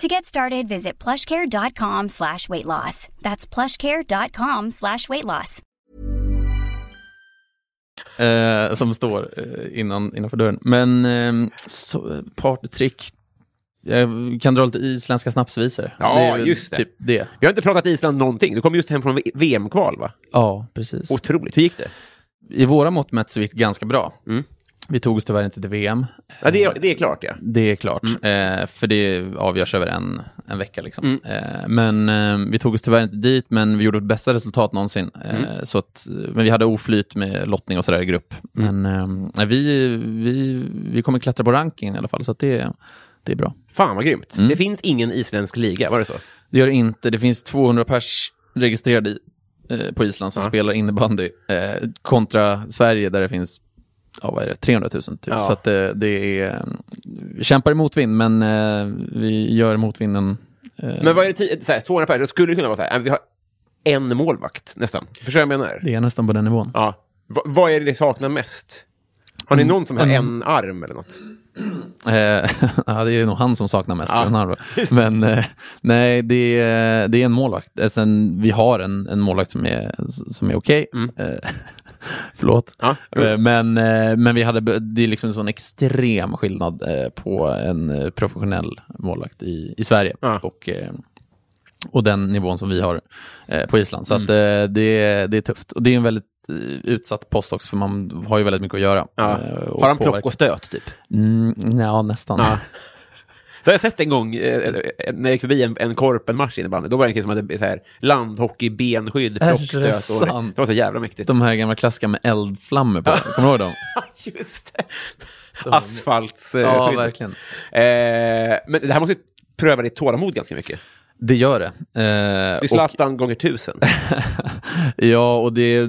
To get started, visit plushcare.com slash weight loss. That's plushcare.com slash weight loss. eh, som står eh, innan, innanför dörren. Men eh, så, partytrick. Jag kan dra lite isländska snapsvisor. Ja, det är just det. Typ det. Vi har inte pratat Island någonting. Du kom just hem från VM-kval, va? Ja, precis. Otroligt. Hur gick det? I våra mått mätt så gick det ganska bra. Mm. Vi tog oss tyvärr inte till VM. Ja, det, är, det är klart, ja. Det är klart, eh, för det avgörs över en, en vecka. Liksom. Eh, men eh, vi tog oss tyvärr inte dit, men vi gjorde vårt bästa resultat någonsin. Eh, så att, men vi hade oflyt med lottning och sådär i grupp. Men eh, vi, vi, vi kommer klättra på rankingen i alla fall, så det, det är bra. Fan vad grymt. Det finns ingen isländsk liga, var det så? Det gör det inte. Det finns 200 pers registrerade i, eh, på Island som spelar innebandy kontra Sverige där det finns ja, vad är det, 300 000 typ. Ja. Så att det, det är, vi kämpar i motvind men eh, vi gör motvinden. Eh, Men vad är det, ti- så här, 200 per, då skulle det kunna vara så här, äh, vi har en målvakt nästan. Förstår du vad jag menar? det är nästan på den nivån. Ja. Va, vad är det ni saknar mest? Har ni någon som har en arm eller något? Eh, ja, det är nog han som saknar mest. Ja. Men eh, nej, det är, det är en målvakt. Eh, Sen, vi har en, en målvakt som är, som är okej. Eh, förlåt. Ja. Eh, men, eh, men vi hade, det är liksom en sån extrem skillnad eh, på en professionell målvakt i, i Sverige. Ja. Och, och den nivån som vi har på Island. Så Mm. att, det, det är tufft. Och det är en väldigt utsatt post också, för man har ju väldigt mycket att göra. Ja. Har han plock och stöt typ? Mm, ja, nästan. Det har jag sett en gång eh, eh, när jag gick förbi en, en korpenmatch innebandy. Då var det en kille som hade så här, landhockey, benskydd, det plockstöt. Och, sant? det var så jävla mäktigt. De här gamla klassiska med eldflammor på. Kommer du ihåg dem? Just det. Asfaltsskydd. Ja, verkligen. Eh, men det här måste ju pröva ditt tålamod ganska mycket. Det gör det. Eh, Det är och, Zlatan gånger tusen. ja, och det, är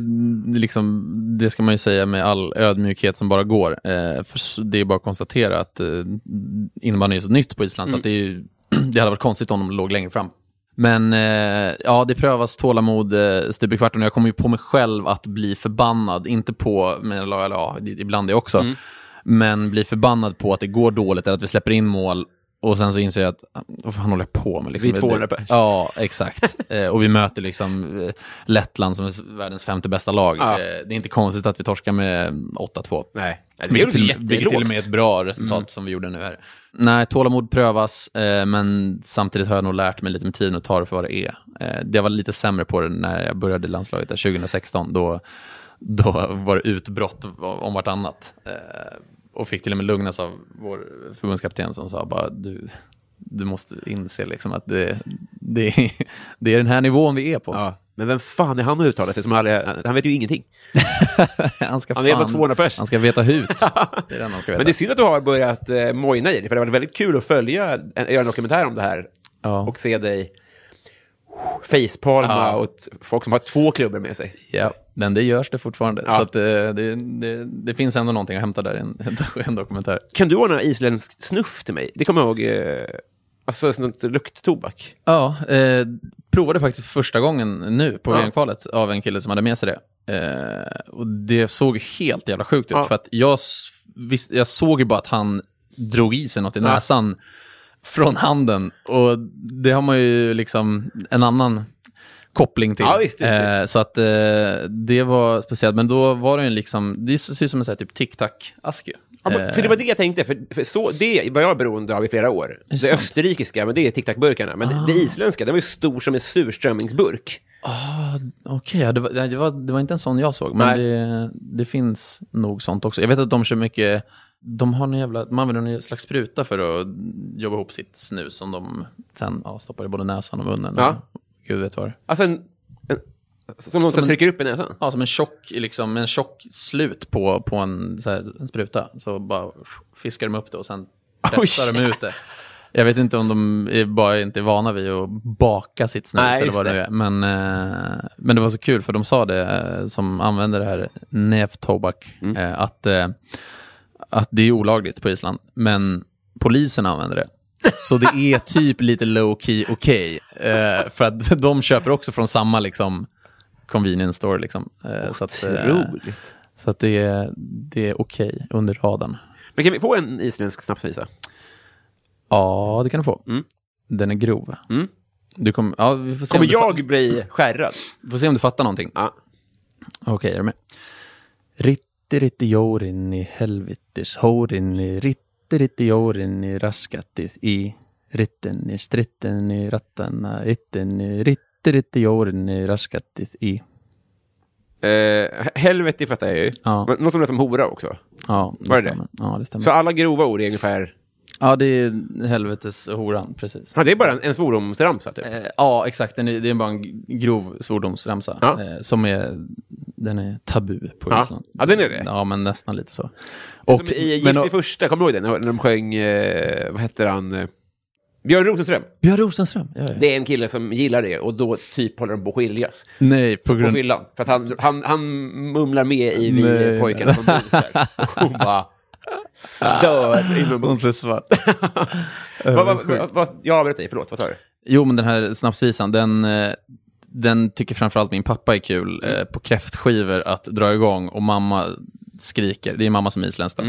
liksom, det ska man ju säga med all ödmjukhet som bara går. Eh, det är bara att konstatera att eh, innebandy är så nytt på Island så att det, är, det hade varit konstigt om de låg längre fram. Men eh, ja, det prövas tålamod eh, stup i kvarten och jag kommer ju på mig själv att bli förbannad. Inte på, men, eller, ja, ibland det också. Men bli förbannad på att det går dåligt eller att vi släpper in mål och sen så inser jag att, vad fan håller jag på med? Liksom? Vi är 200 pers. Ja, exakt. eh, och vi möter liksom eh, Lettland som är världens femte bästa lag. Ja. Eh, det är inte konstigt att vi torskar med 8-2. Nej, det är ju till, vilket till och med ett bra resultat som vi gjorde nu här. Nej, tålamod prövas, eh, men samtidigt har jag nog lärt mig lite med tiden att ta det för vad det är. Eh, det var lite sämre på det när jag började i landslaget där 2016. Då, då var det utbrott om vartannat. Eh, och fick till och med lugnas av vår förbundskapten som sa bara du, du måste inse liksom att det, det, är, det är den här nivån vi är på. Ja, men vem fan är han att uttala sig? Som aldrig, han vet ju ingenting. han ska Han vet vad 200 pers. Han ska veta hut. Det är den han ska veta. Men det är synd att du har börjat eh, mojna i det, för det varit väldigt kul att följa, en, göra en dokumentär om det här Ja. och se dig facepalma Ja. åt folk som har två klubbor med sig. Ja, men det görs det fortfarande. Ja. Så att, eh, det, det, det finns ändå någonting att hämta där i en, en dokumentär. Kan du ordna isländsk snuff till mig? Det kommer jag ihåg, eh, alltså sånt lukttobak. Ja, eh, provade faktiskt för första gången nu på Ja. VM-kvalet av en kille som hade med sig det. Eh, och det såg helt jävla sjukt ut. Ja. För att jag, visst, jag såg ju bara att han drog i sig något i Ja. Från handen. Och det har man ju liksom en annan koppling till. Ja, visst, visst, Eh, så att eh, det var speciellt. Men då var det ju liksom, det ser ut som en sån här typ tic-tac-ask. Ja, Eh, för det var det jag tänkte, för, för så, det var jag beroende av i flera år. Det, sant? österrikiska, men det är tic-tac-burkarna. Men det, det isländska, den var ju stor som en surströmmingsburk. Okej, ja, det, var, det, var, det var inte en sån jag såg, men det, det finns nog sånt också. Jag vet att de kör mycket, de har en jävla, man använder en slags spruta för att jobba ihop sitt snus som de sen ja, stoppar i både näsan och munnen. Ja. Och, gud vet är. Alltså en, en som någon Som en- trycker upp i näsan. Ja, som en tjock, liksom, en tjock slut på, på en, här, en spruta. Så bara fiskar de upp det och sen pressar de ut det. Jag vet inte om de är bara inte är vana vid att baka sitt snus Nej, eller vad det nu är. Men, eh, men det var så kul för de sa det, eh, som använder det här Neftobak, Mm. eh, att, att det är olagligt på Island. Men polisen använder det. Så det är typ lite low key okej. eh, för att de köper också från samma liksom, convenience store. Liksom. Eh, så att, eh, så att det, är- det är okej under radarn. Men kan vi få en isländsk snapsvisa? Ja, det kan du få. Mm. Den är grov. Mm. Du kommer, ja, vi får se Kommer fa- jag bli skärrad? får se om du fattar någonting. Ja. Okej, är du med? Ritti, ritti, jorin i helvitis, horin i ritti, ritti, jorin i raskattis i ritten i stritten i rattarna, itten i ritti, ritti, jorin i raskattis i. Eh, helvete fattar jag ju. Ja. Men Något som lät som hora också. Ja, det Var det det? Ja, det stämmer. Så alla grova ord är ungefär... Ja, det är helvetes horan, precis. Ja, det är bara en, en svordomsramsa, typ. Eh, ja, exakt. Den är, det är bara en grov svordomsramsa. Ja. Eh, som är, den är tabu på Ja. Island. Ja, den är det. Ja, men nästan lite så. Som i Gift men- i första, kommer du ihåg det? När, när de sjöng, eh, vad heter han? Björn Rosenström. Björn Rosenström. Ja, ja. Det är en kille som gillar det och då typ håller de på att skiljas. Nej, på På grund... fyllan. För att han, han, han mumlar med i Vi pojkarna från. Och hon bara stör Hon inombords. ser svart. Vad- vad- vad- vad- Jag avbröt dig, förlåt. Vad sa du? Jo, men den här snapsvisan, den, eh, den tycker framförallt min pappa är kul eh, på kräftskivor att dra igång och mamma skriker, det är mamma som är isländsk då,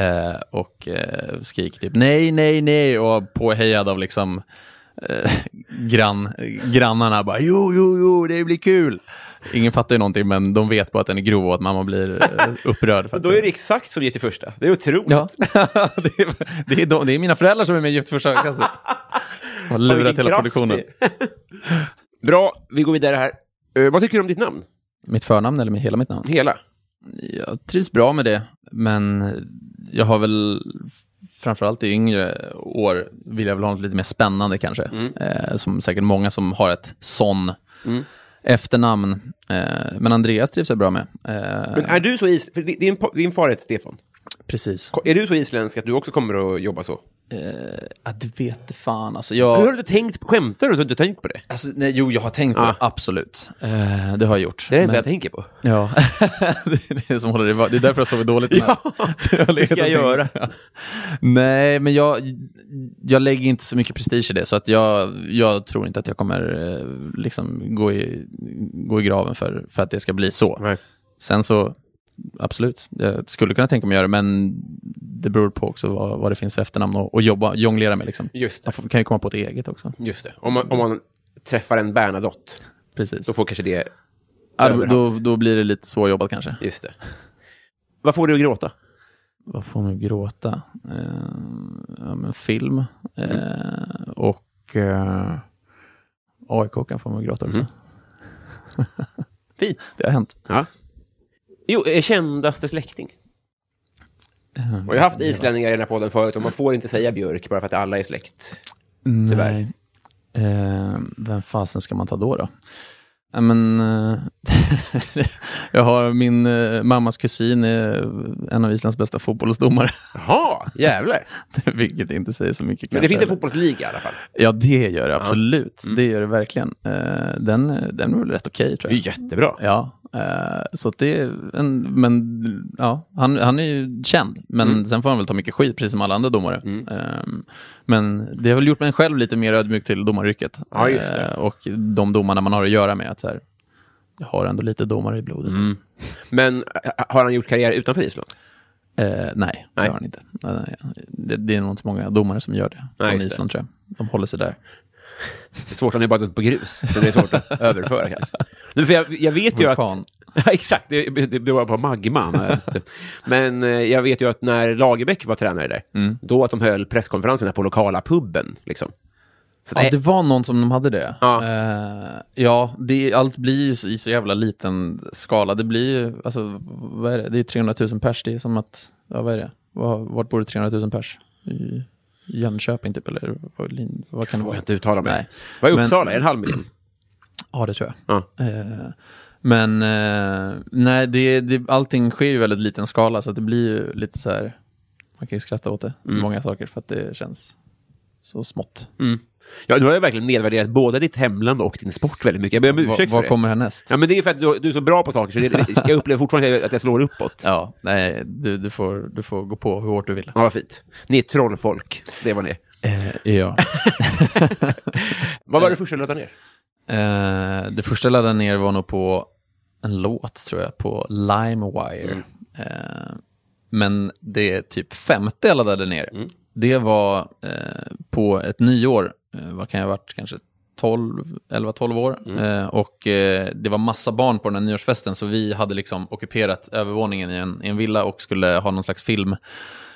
eh, och eh, skriker typ nej, nej, nej och påhejad av liksom eh, grann, grannarna bara jo, jo, jo, det blir kul. Ingen fattar ju någonting, men de vet bara att den är grov och att mamma blir eh, upprörd. För Då är det exakt som Gift i första. Det är otroligt. Ja, det, är, det, är de, det är mina föräldrar som är med i Gift vid första ögonkastet. Har Fan, lurat hela produktionen. Bra, vi går vidare här. Eh, vad tycker du om ditt namn? Mitt förnamn eller hela mitt namn? Hela? Jag trivs bra med det, men jag har väl framförallt i yngre år vill jag väl ha något lite mer spännande kanske. Eh, som säkert många som har ett sån efternamn. Eh, men Andreas trivs jag bra med. Eh, Men är du så is... För din, din far heter Stefan precis. Är du så isländsk att du också kommer att jobba så? Ja, det vet fan. Alltså, Hur jag, har du inte tänkt på... Skämtar du du inte tänkt på det? alltså, nej, jo, jag har tänkt på Ah. det, absolut. Eh, det har jag gjort. Det är det enda Men- jag tänker på. Ja, det är det som håller det Det är därför jag sover dåligt. Ja, det ska jag göra? Nej, men jag, jag lägger inte så mycket prestige i det, så att jag, jag tror inte att jag kommer eh, liksom gå i, gå i graven för, för att det ska bli så. Nej. Sen så, absolut, jag skulle kunna tänka mig att göra det, men det beror på också vad, vad det finns för efternamn och, och jobba, jonglera med. Liksom. Just det. Man får, kan ju komma på ett eget också. Just det. Om man, om man träffar en Bernadotte, Precis. då får kanske det... Ja, då, då, då blir det lite svårjobbat kanske. Just det. Vad får du att gråta? Vad får mig att gråta? Eh, ja, film. Eh, och eh, AIK kan få mig att gråta också. Fint. Det har hänt. Ja. Jo, eh, kändaste släkting. Och jag har haft islänningar i den här podden förut och man får inte säga björk bara för att alla är släkt. Tyvärr. Nej. Eh, vem fasen ska man ta då? då? Ja, men, eh, jag har min eh, mammas kusin, är en av Islands bästa fotbollsdomare. Jaha, jävlar. Vilket inte säger så mycket. Men det finns en fotbollsliga i alla fall. Ja, det gör det absolut. Mm. Det gör det verkligen. Eh, den, den är väl rätt okej tror Det jag. är jättebra. Ja, eh, så att det är en, men ja, han, han är ju känd, men Mm. sen får han väl ta mycket skit, precis som alla andra domare. Ehm, men det har väl gjort mig själv lite mer ödmjuk till domaryrket. Ja. Eh, och de domarna man har att göra med, att så här, jag har ändå lite domare i blodet. Mm. Men eh, har han gjort karriär utanför Island? Eh, nej, Nej. det har han inte. Det, det är nog inte så många domare som gör det Nej, från just det. Island, tror jag. De håller sig där. Det är svårt, han är bara på grus, så det är svårt att överföra kanske. Nej, för jag, jag vet ju Vulkan. att... Ja, exakt, det, det, det var på magman. Men eh, jag vet ju att när Lagerbäck var tränare där, Mm. då att de höll presskonferenserna på lokala puben. Liksom. Så Ja, det, det var någon som de hade det. Ja. Eh, ja, det, allt blir ju i så jävla liten skala. Det blir ju, alltså, vad är det? Det är 300 000 pers. Det är som att, ja vad är det? Var, vart bor det 300 000 pers? I Jönköping typ, eller vad, vad kan det vara? jag inte uttala mig. Nej. Vad är Men- Uppsala? En halv miljon? Ja, det tror jag. Ja. Eh, men eh, nej, det, det, allting sker ju i väldigt liten skala, så det blir ju lite så här, man kan ju skratta åt det, Mm. många saker, för att det känns så smått. Ja, du har ju verkligen nedvärderat både ditt hemland och din sport väldigt mycket. Jag ber om Vad, ursäkt för vad det. kommer härnäst? Ja, men det är för att du, du är så bra på saker, så det, det, jag upplever fortfarande att jag slår uppåt. Ja. Ja, nej, du, du, får, du får gå på hur hårt du vill. vad fint. Ni är trollfolk, det var ni. Eh, ja. Vad var det första du laddade ner? Eh, det första jag laddade ner var nog på en låt, tror jag, på LimeWire. Eh, men det typ femte jag laddade ner, det var eh, på ett nyår, vad kan jag ha varit, kanske 12, 11-12 år. Eh, och eh, det var massa barn på den här nyårsfesten, så vi hade liksom ockuperat övervåningen i en, i en villa och skulle ha någon slags film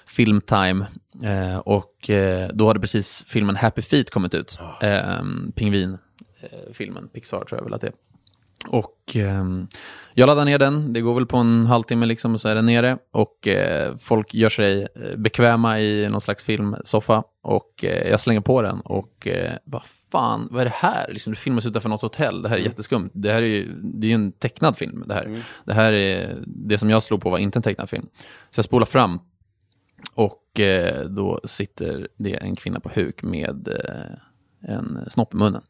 filmtime. Eh, och eh, då hade precis filmen Happy Feet kommit ut. Eh, Pingvin-filmen, Pixar tror jag väl att det är. Och ehm, jag laddar ner den, det går väl på en halvtimme liksom, och så är den nere. Och eh, folk gör sig eh, bekväma i någon slags filmsoffa. Och eh, jag slänger på den och eh, vad fan, vad är det här? Liksom, det filmas utanför något hotell, det här är jätteskumt. Det här är ju, det är en tecknad film. Det här. det här är, det som jag slog på var inte en tecknad film. Så jag spolar fram och eh, då sitter det en kvinna på huk med eh, en snopp i munnen.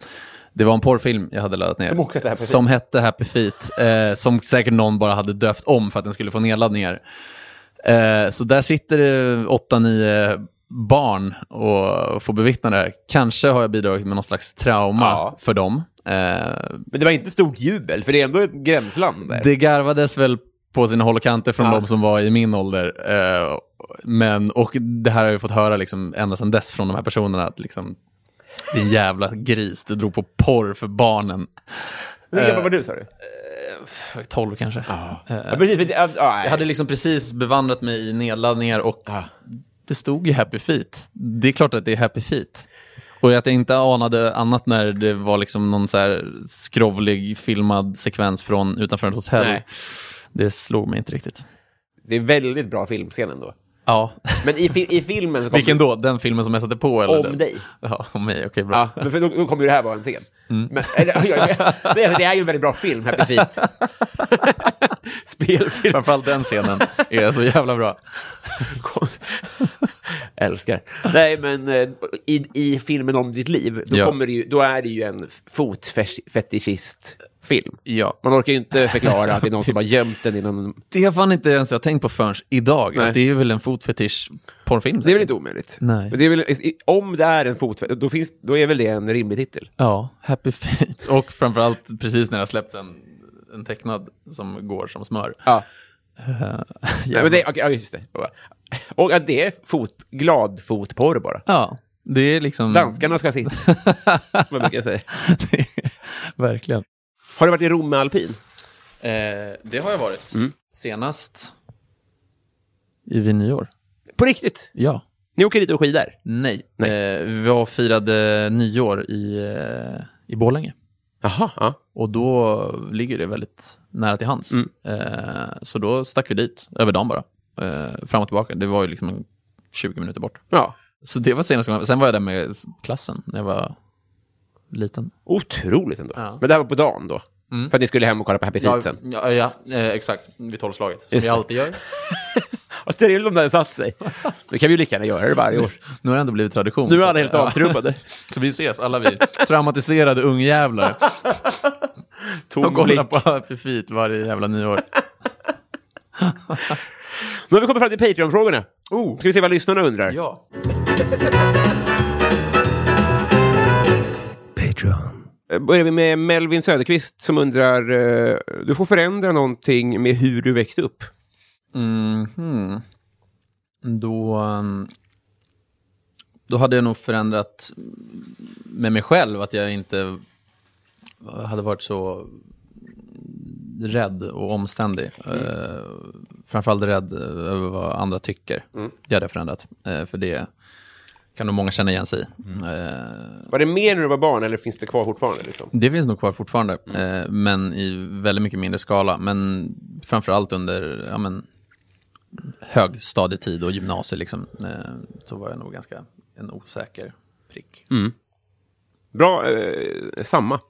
Det var en porrfilm jag hade laddat ner. Hette. Som hette Happy Feet. Eh, som säkert någon bara hade döpt om för att den skulle få nedladdningar. Eh, så där sitter det åtta, nio barn och får bevittna det här. Kanske har jag bidragit med någon slags trauma Ja. för dem. Eh, Men det var inte stort jubel, för det är ändå ett gränsland där. det garvades väl på sina håll och kanter från Ja. de som var i min ålder. Eh, men, och det här har jag fått höra liksom, ända sedan dess från de här personerna. Att liksom, din jävla gris, du drog på porr för barnen. Hur gammal var du sa du? 12 kanske. Ja, precis, för det, ja, ja, Jag hade liksom precis bevandrat mig i nedladdningar och Ja. det stod ju Happy Feet. Det är klart att det är Happy Feet. Och att jag inte anade annat när det var liksom någon så här skrovlig filmad sekvens från utanför ett hotell. Nej. Det slog mig inte riktigt. Det är väldigt bra filmscen ändå. Ja. Men i, fi- i filmen så kommer Vilken då? Den filmen som jag satte på? Eller Om den? dig. Ja, om mig. Okej, bra. Ja, men för då, då kommer ju det här vara en scen. Mm. Men, det, är, det är ju en väldigt bra film, Happy Feet. Spelfilm. Framförallt den scenen är så jävla bra. Älskar. Nej, men eh, i, i filmen om ditt liv, då, Ja. kommer det ju, då är det ju en fotfetischist-film. Ja. Man orkar ju inte förklara att det är någon som har gömt den i någon... Det har fan inte ens jag tänkt på förrän idag. Nej. Att det är väl en fotfetisch porrfilm. Det är väl inte omöjligt? Nej. Men det är väl, om det är en fotfetisch, då, finns, då är väl det en rimlig titel? Ja, Happy Feet. Och framförallt precis när det har släppts en, en tecknad som går som smör. Ja. Uh, Nej, men det, ja, just det. Och att det är fot, glad fotporr bara. Ja, det är liksom... Danskarna ska sitta, vad brukar jag säga. Verkligen. Har du varit i Rom med alpin? Eh, det har jag varit. Mm. Senast i vid nyår. På riktigt? Ja. Ni åker dit och skidar? Nej. Nej. Eh, vi firade nyår i, eh, i Borlänge. Jaha, ja. Och då ligger det väldigt nära till hands. Mm. Eh, så då stack vi dit, över dagen bara. Eh, fram och tillbaka. Det var ju liksom en 20 minuter bort. ja. Så det var senast gången. Sen var jag där med klassen när jag var liten. Otroligt ändå. Ja. Men det här var på dagen då? Mm. För att ni skulle hem och kolla på Happy Feet Ja, sen? ja, ja eh, exakt. Vid tolvslaget. Som Just vi alltid gör. Vad trevligt om det hade satt sig. Då kan vi ju lika gärna göra det varje år. Nu har det ändå blivit tradition. Nu är alla helt ja. avtrubbade. Så vi ses, alla vi. Traumatiserade ungjävlar. Tom Och kollar på Happy Feet varje jävla nyår. Nu har vi kommit fram till Patreon-frågorna. Oh. Ska vi se vad lyssnarna undrar? Ja. Eh, Börjar vi med Melvin Söderqvist som undrar, eh, du får förändra någonting med hur du växte upp. Mhm. Då, um, då hade jag nog förändrat med mig själv att jag inte hade varit så rädd och omständig. Eh, framförallt rädd över vad andra tycker. Det hade jag förändrat. Eh, för det kan nog många känna igen sig i. Eh, Var det mer när du var barn eller finns det kvar fortfarande? Liksom? det finns nog kvar fortfarande, eh, men i väldigt mycket mindre skala. Men framförallt under ja, men, högstadietid och gymnasiet liksom, eh, så var jag nog ganska en osäker prick. Bra, eh, samma.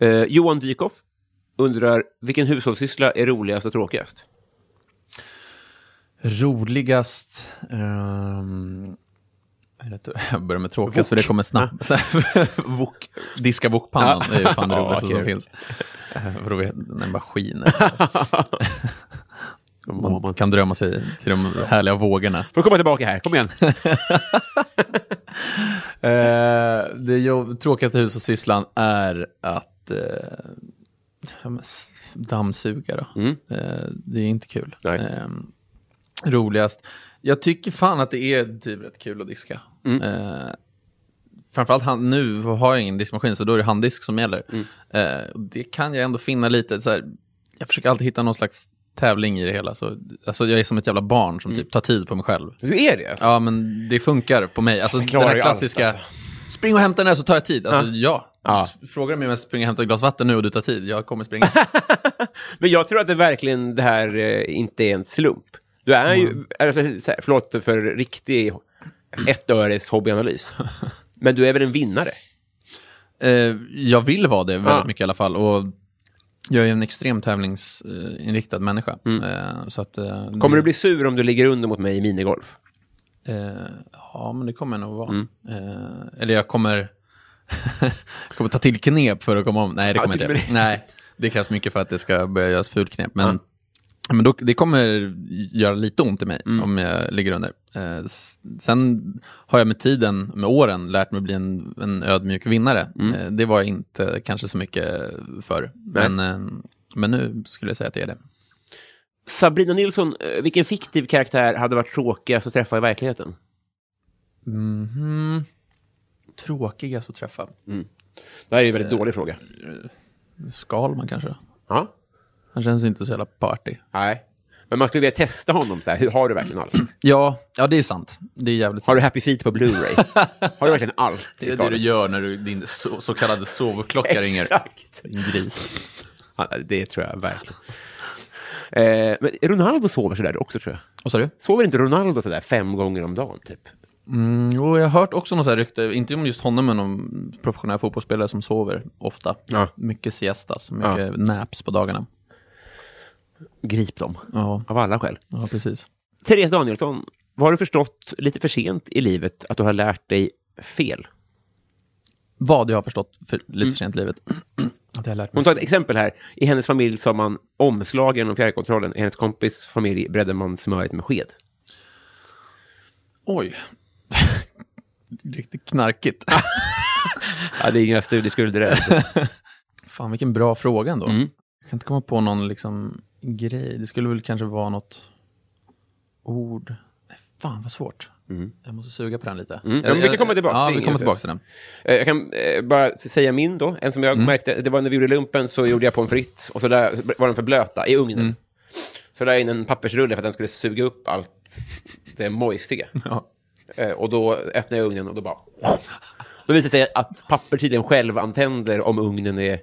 Eh, Johan Dykhoff undrar, vilken hushållssyssla är roligast och tråkigast? Roligast... ehm, jag börjar med tråkigast för det kommer snabbt. Wok, diska wokpannan, det är ju fan det Ja, roligaste som finns. För då vet den bara skiner. Man kan drömma sig till de härliga vågorna. Får du komma tillbaka här, kom igen. Eh, det tråkigaste hushållssysslan är att eh, ja, dammsuga. Mm. Eh, det är inte kul. Nej. Eh, roligast. Jag tycker fan att det är typ rätt kul att diska. Mm. Eh, framförallt hand, nu har jag ingen diskmaskin så då är det handdisk som gäller. Mm. Eh, det kan jag ändå finna lite, så här, jag försöker alltid hitta någon slags tävling i det hela. Så, alltså, jag är som ett jävla barn som typ tar tid på mig själv. Du är det alltså? Ja, men det funkar på mig. Alltså, där ju klassiska, allt, alltså. spring och hämta den här så tar jag tid. Alltså, ja. Ja. Frågar du mig om jag ska springa och hämta ett glas vatten nu och du tar tid? Jag kommer springa. Men jag tror att det verkligen det här eh, inte är en slump. Du är ju, alltså, här, förlåt för riktig ett öres hobbyanalys. Men du är väl en vinnare? Eh, jag vill vara det väldigt Ja. mycket i alla fall. Och jag är en extremt tävlingsinriktad människa. Eh, så att, eh, Mm. Kommer det, du bli sur om du ligger under mot mig i minigolf? Eh, ja, men det kommer jag nog vara. Eh, eller jag kommer, jag kommer ta till knep för att komma om. Nej, det Ja, kommer och inte. Nej, det krävs mycket för att det ska börja göras fulknep. Men, men då, det kommer göra lite ont i mig om jag ligger under. Eh, sen har jag med tiden, med åren, lärt mig bli en, en ödmjuk vinnare. Eh, det var jag inte kanske så mycket för. Men, eh, men nu skulle jag säga att det är det. Sabrina Nilsson, eh, vilken fiktiv karaktär hade varit tråkigast att träffa i verkligheten? Mhm. Tråkigast att träffa. Det här är en väldigt dålig fråga. Skalman kanske? Ja. Han känns inte så jävla party. Nej. Men man skulle vilja testa honom. Så här. Hur har du verkligen allt? Ja, ja det är sant. Det är jävligt Har sant. du Happy Feet på Blu-ray? har du verkligen allt Det är det du gör när du, din så, så kallade sovklocka ringer. Exakt. Din gris. Ja, det tror jag verkligen. Eh, men Ronaldo sover sådär också, tror jag. Vad sa du? Sover inte Ronaldo sådär fem gånger om dagen, typ? Mm, jo, jag har hört också något rykte, inte om just honom, men om professionella fotbollsspelare som sover ofta. Ja. Mycket siestas, mycket naps på dagarna. Grip dem. Ja, Av alla skäl. ja precis. Therese Danielsson, vad har du förstått lite för sent i livet att du har lärt dig fel? Vad jag har förstått för lite för sent i livet. Att jag har lärt mig. Hon tar ett exempel här. I hennes familj sa man omslag genom fjärrkontrollen. I hennes kompis familj bredde man smöret med sked. Oj. Riktigt knarkigt. Ja, det är inga studieskulder där. Fan, vilken bra fråga ändå. Mm. Jag kan inte komma på någon liksom grej. Det skulle väl kanske vara något ord. Fan vad svårt. Jag måste suga på den lite. Mm. Ja, vi kan komma tillbaka. Ja, vi kommer tillbaka till den. Eh, Jag kan eh, bara säga min då. En som jag märkte, det var när vi gjorde lumpen så gjorde jag pommes frites och så där var den för blöta i ugnen. Så där in en pappersrulle för att den skulle suga upp allt det mojsiga. Ja. Eh, Och då öppnade jag ugnen och då bara... Då visade det sig att papper tydligen själv antänder om ugnen är...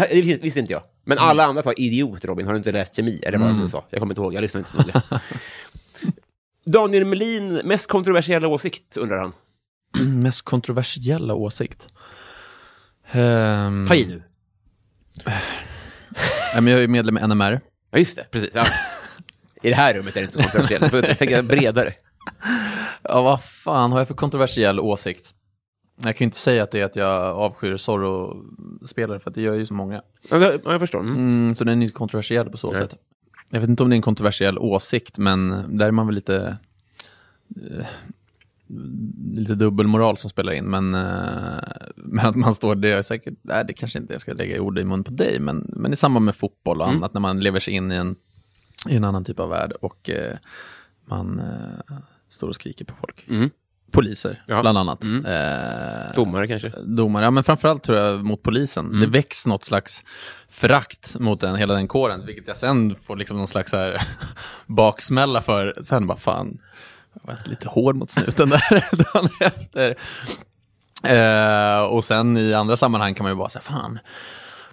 Det, det visste- inte jag. Men alla andra sa idiot, Robin. Har du inte läst kemi? Eller vad du sa. Jag kommer inte ihåg. Jag lyssnade inte noga. Daniel Melin, mest kontroversiella åsikt, undrar han. Mest kontroversiella åsikt? Um, Ta i nu. Nej, men jag är medlem i NMR. Ja, just det. Precis. Ja. I det här rummet är det inte så kontroversiellt. Jag tänker bredare. Ja, vad fan har jag för kontroversiell åsikt? Jag kan ju inte säga att det är att jag avskyr Zorro-spelare, för att det gör ju så många. Ja, jag- ja, jag förstår. Mm. Mm, så den är inte kontroversiell på så sätt. Jag vet inte om det är en kontroversiell åsikt, men där är man väl lite... eh, lite dubbelmoral som spelar in, men, eh, men att man står, det är säkert, nej det kanske inte jag ska lägga ord i mun på dig, men, men i samband med fotboll och annat, när man lever sig in i en, i en annan typ av värld och eh, man eh, står och skriker på folk. Poliser, Ja. bland annat. Eh, Domare kanske. domare, ja men framförallt tror jag mot polisen. Det väcks något slags förakt mot den, hela den kåren, vilket jag sen får liksom någon slags här baksmälla för. Sen bara fan, jag var lite hård mot snuten där dagen efter. Eh, och sen i andra sammanhang kan man ju bara säga, fan,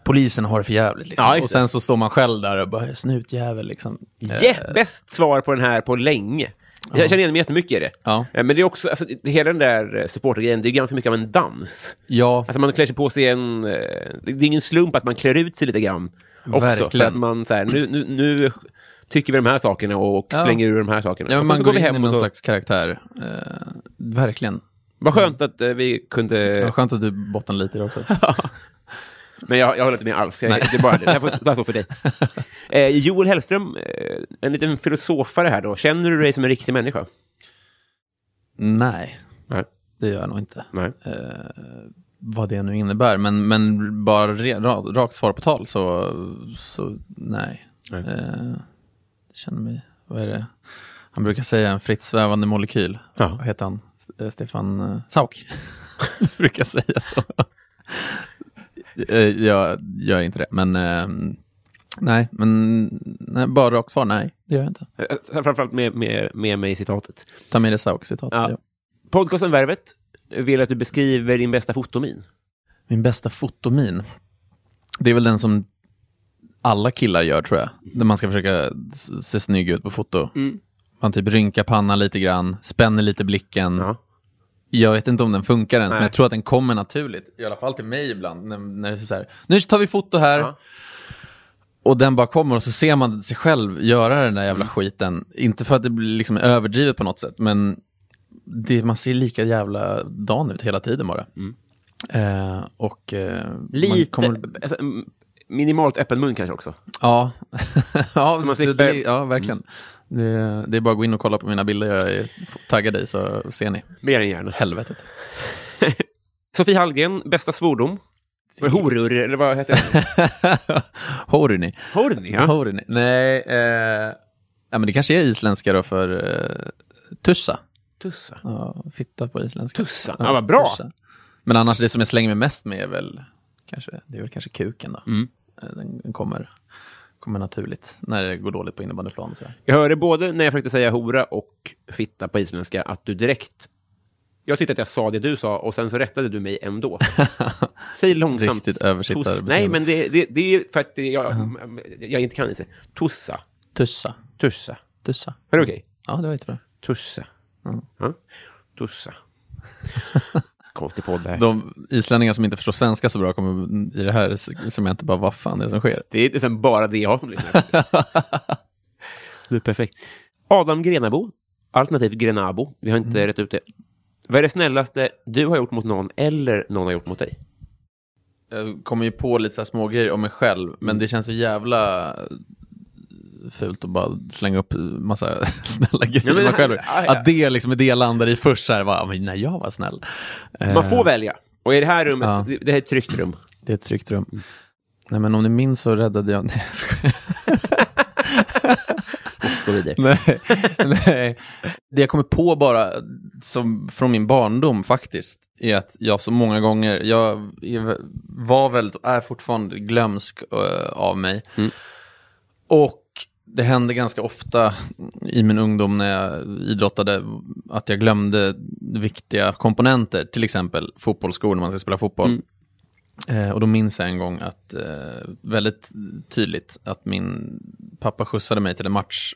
polisen har det för jävligt. Liksom. Ja, och sen så står man själv där och bara, snutjävel liksom. Yeah, bäst svar på den här på länge. Jag känner igen mig jättemycket i det. Ja. Eh, Men det är också, alltså, hela den där eh, supportergrejen, det är ganska mycket av en dans. Ja, Alltså man klär sig på sig en... eh, Det är ingen slump att man klär ut sig lite grann. Också, Verkligen. för att man så här, nu, nu, nu tycker vi de här sakerna och Ja. slänger ur de här sakerna. ja och man så går vi in i hem någon så... slags karaktär. Eh, verkligen. Vad skönt att eh, vi kunde... Vad skönt att du bottnar lite i det också. Men jag, jag håller inte med alls. Jag, det är bara det. Det här får står för dig. Eh, Joel Hellström, eh, en liten filosofare här då. Känner du dig som en riktig människa? Nej, Nej. det gör jag nog inte. Nej. Vad det nu innebär, men, men bara re, ra, rakt svar på tal så, så nej. Nej. Eh, känner mig, vad är det? Han brukar säga en fritt svävande molekyl. Ja. Vad heter han? Eh, Stefan eh, Sauk. brukar säga så. Eh, jag gör inte det, men eh, nej, men nej, bara rakt svar, nej, det gör jag inte. Eh, Framförallt med, med, med mig i citatet. Ta med det Sauk-citatet. Ja. Ja. Podcasten Värvet vill att du beskriver din bästa fotomin. Min bästa fotomin. Det är väl den som alla killar gör tror jag. Där man ska försöka se snygg ut på foto. Man typ rynkar pannan lite grann, spänner lite blicken. Ja. Jag vet inte om den funkar ens, Nej. men jag tror att den kommer naturligt. I alla fall till mig ibland. När, när det är så här, nu tar vi foto här. Ja. Och den bara kommer och så ser man sig själv göra den där Mm. jävla skiten. Inte för att det blir liksom överdrivet på något sätt, men det, man ser lika jävla dan ut hela tiden bara. Eh, och eh, Lite, kommer- alltså, mm, minimalt öppen mun kanske också. Ja, ja, Så man det, slipper- det, ja verkligen. Det, det är bara att gå in och kolla på mina bilder jag är taggad i så ser ni. Mer än gärna. Helvetet. Sofie Hallgren, bästa svordom? Det Horur, eller vad heter det? Horny. Horny, ja. Horny. Nej, eh, ja, men det kanske är isländska då för eh, tussa. Tussa. Ja, fitta på isländska. Tussa. Ja, vad bra. tussa. Men annars det som jag slänger mig mest med är väl kanske, det är väl kanske kuken då. Mm. Eh, Den, den kommer, kommer naturligt när det går dåligt på innebandyplan. Så. Jag hörde både när jag försökte säga hora och fitta på isländska att du direkt... Jag tyckte att jag sa det du sa och sen så rättade du mig ändå. Säg långsamt. Riktigt översittarbeteende. Tuss. Nej, men det, det, det är för att jag, jag inte kan det. Tussa. Tussa. Tussa. Tussa. Är det okej? Ja, det var jättebra. Tussa. Ja. Tussa. Konstig podd det här. De islänningar som inte förstår svenska så bra kommer i det här segmentet bara, vad fan är det som sker? Det är liksom bara det jag har som lyssnar. det är perfekt. Adam Grenabo, alternativt Grenabo. Vi har inte rätt ut det. Vad är det snällaste du har gjort mot någon eller någon har gjort mot dig? Jag kommer ju på lite så här små grejer om mig själv, men det känns så jävla fult att bara slänga upp massa snälla grejer Ja, mig själv. ja, ja. Att det liksom är det jag landar i först, så här, bara, men jag var snäll. Man får välja. Och i det här rummet, Ja. det, här är ett tryggt rum. Det är ett tryggt rum. Nej men om ni minns så räddade jag... Nej, jag nej, nej. Det jag kommer på bara som från min barndom faktiskt är att jag så många gånger, jag var väldigt, är fortfarande glömsk eh, av mig. Och det hände ganska ofta i min ungdom när jag idrottade att jag glömde viktiga komponenter, till exempel fotbollsskor när man ska spela fotboll. Eh, och då minns jag en gång att, eh, väldigt tydligt, att min pappa skjutsade mig till en match.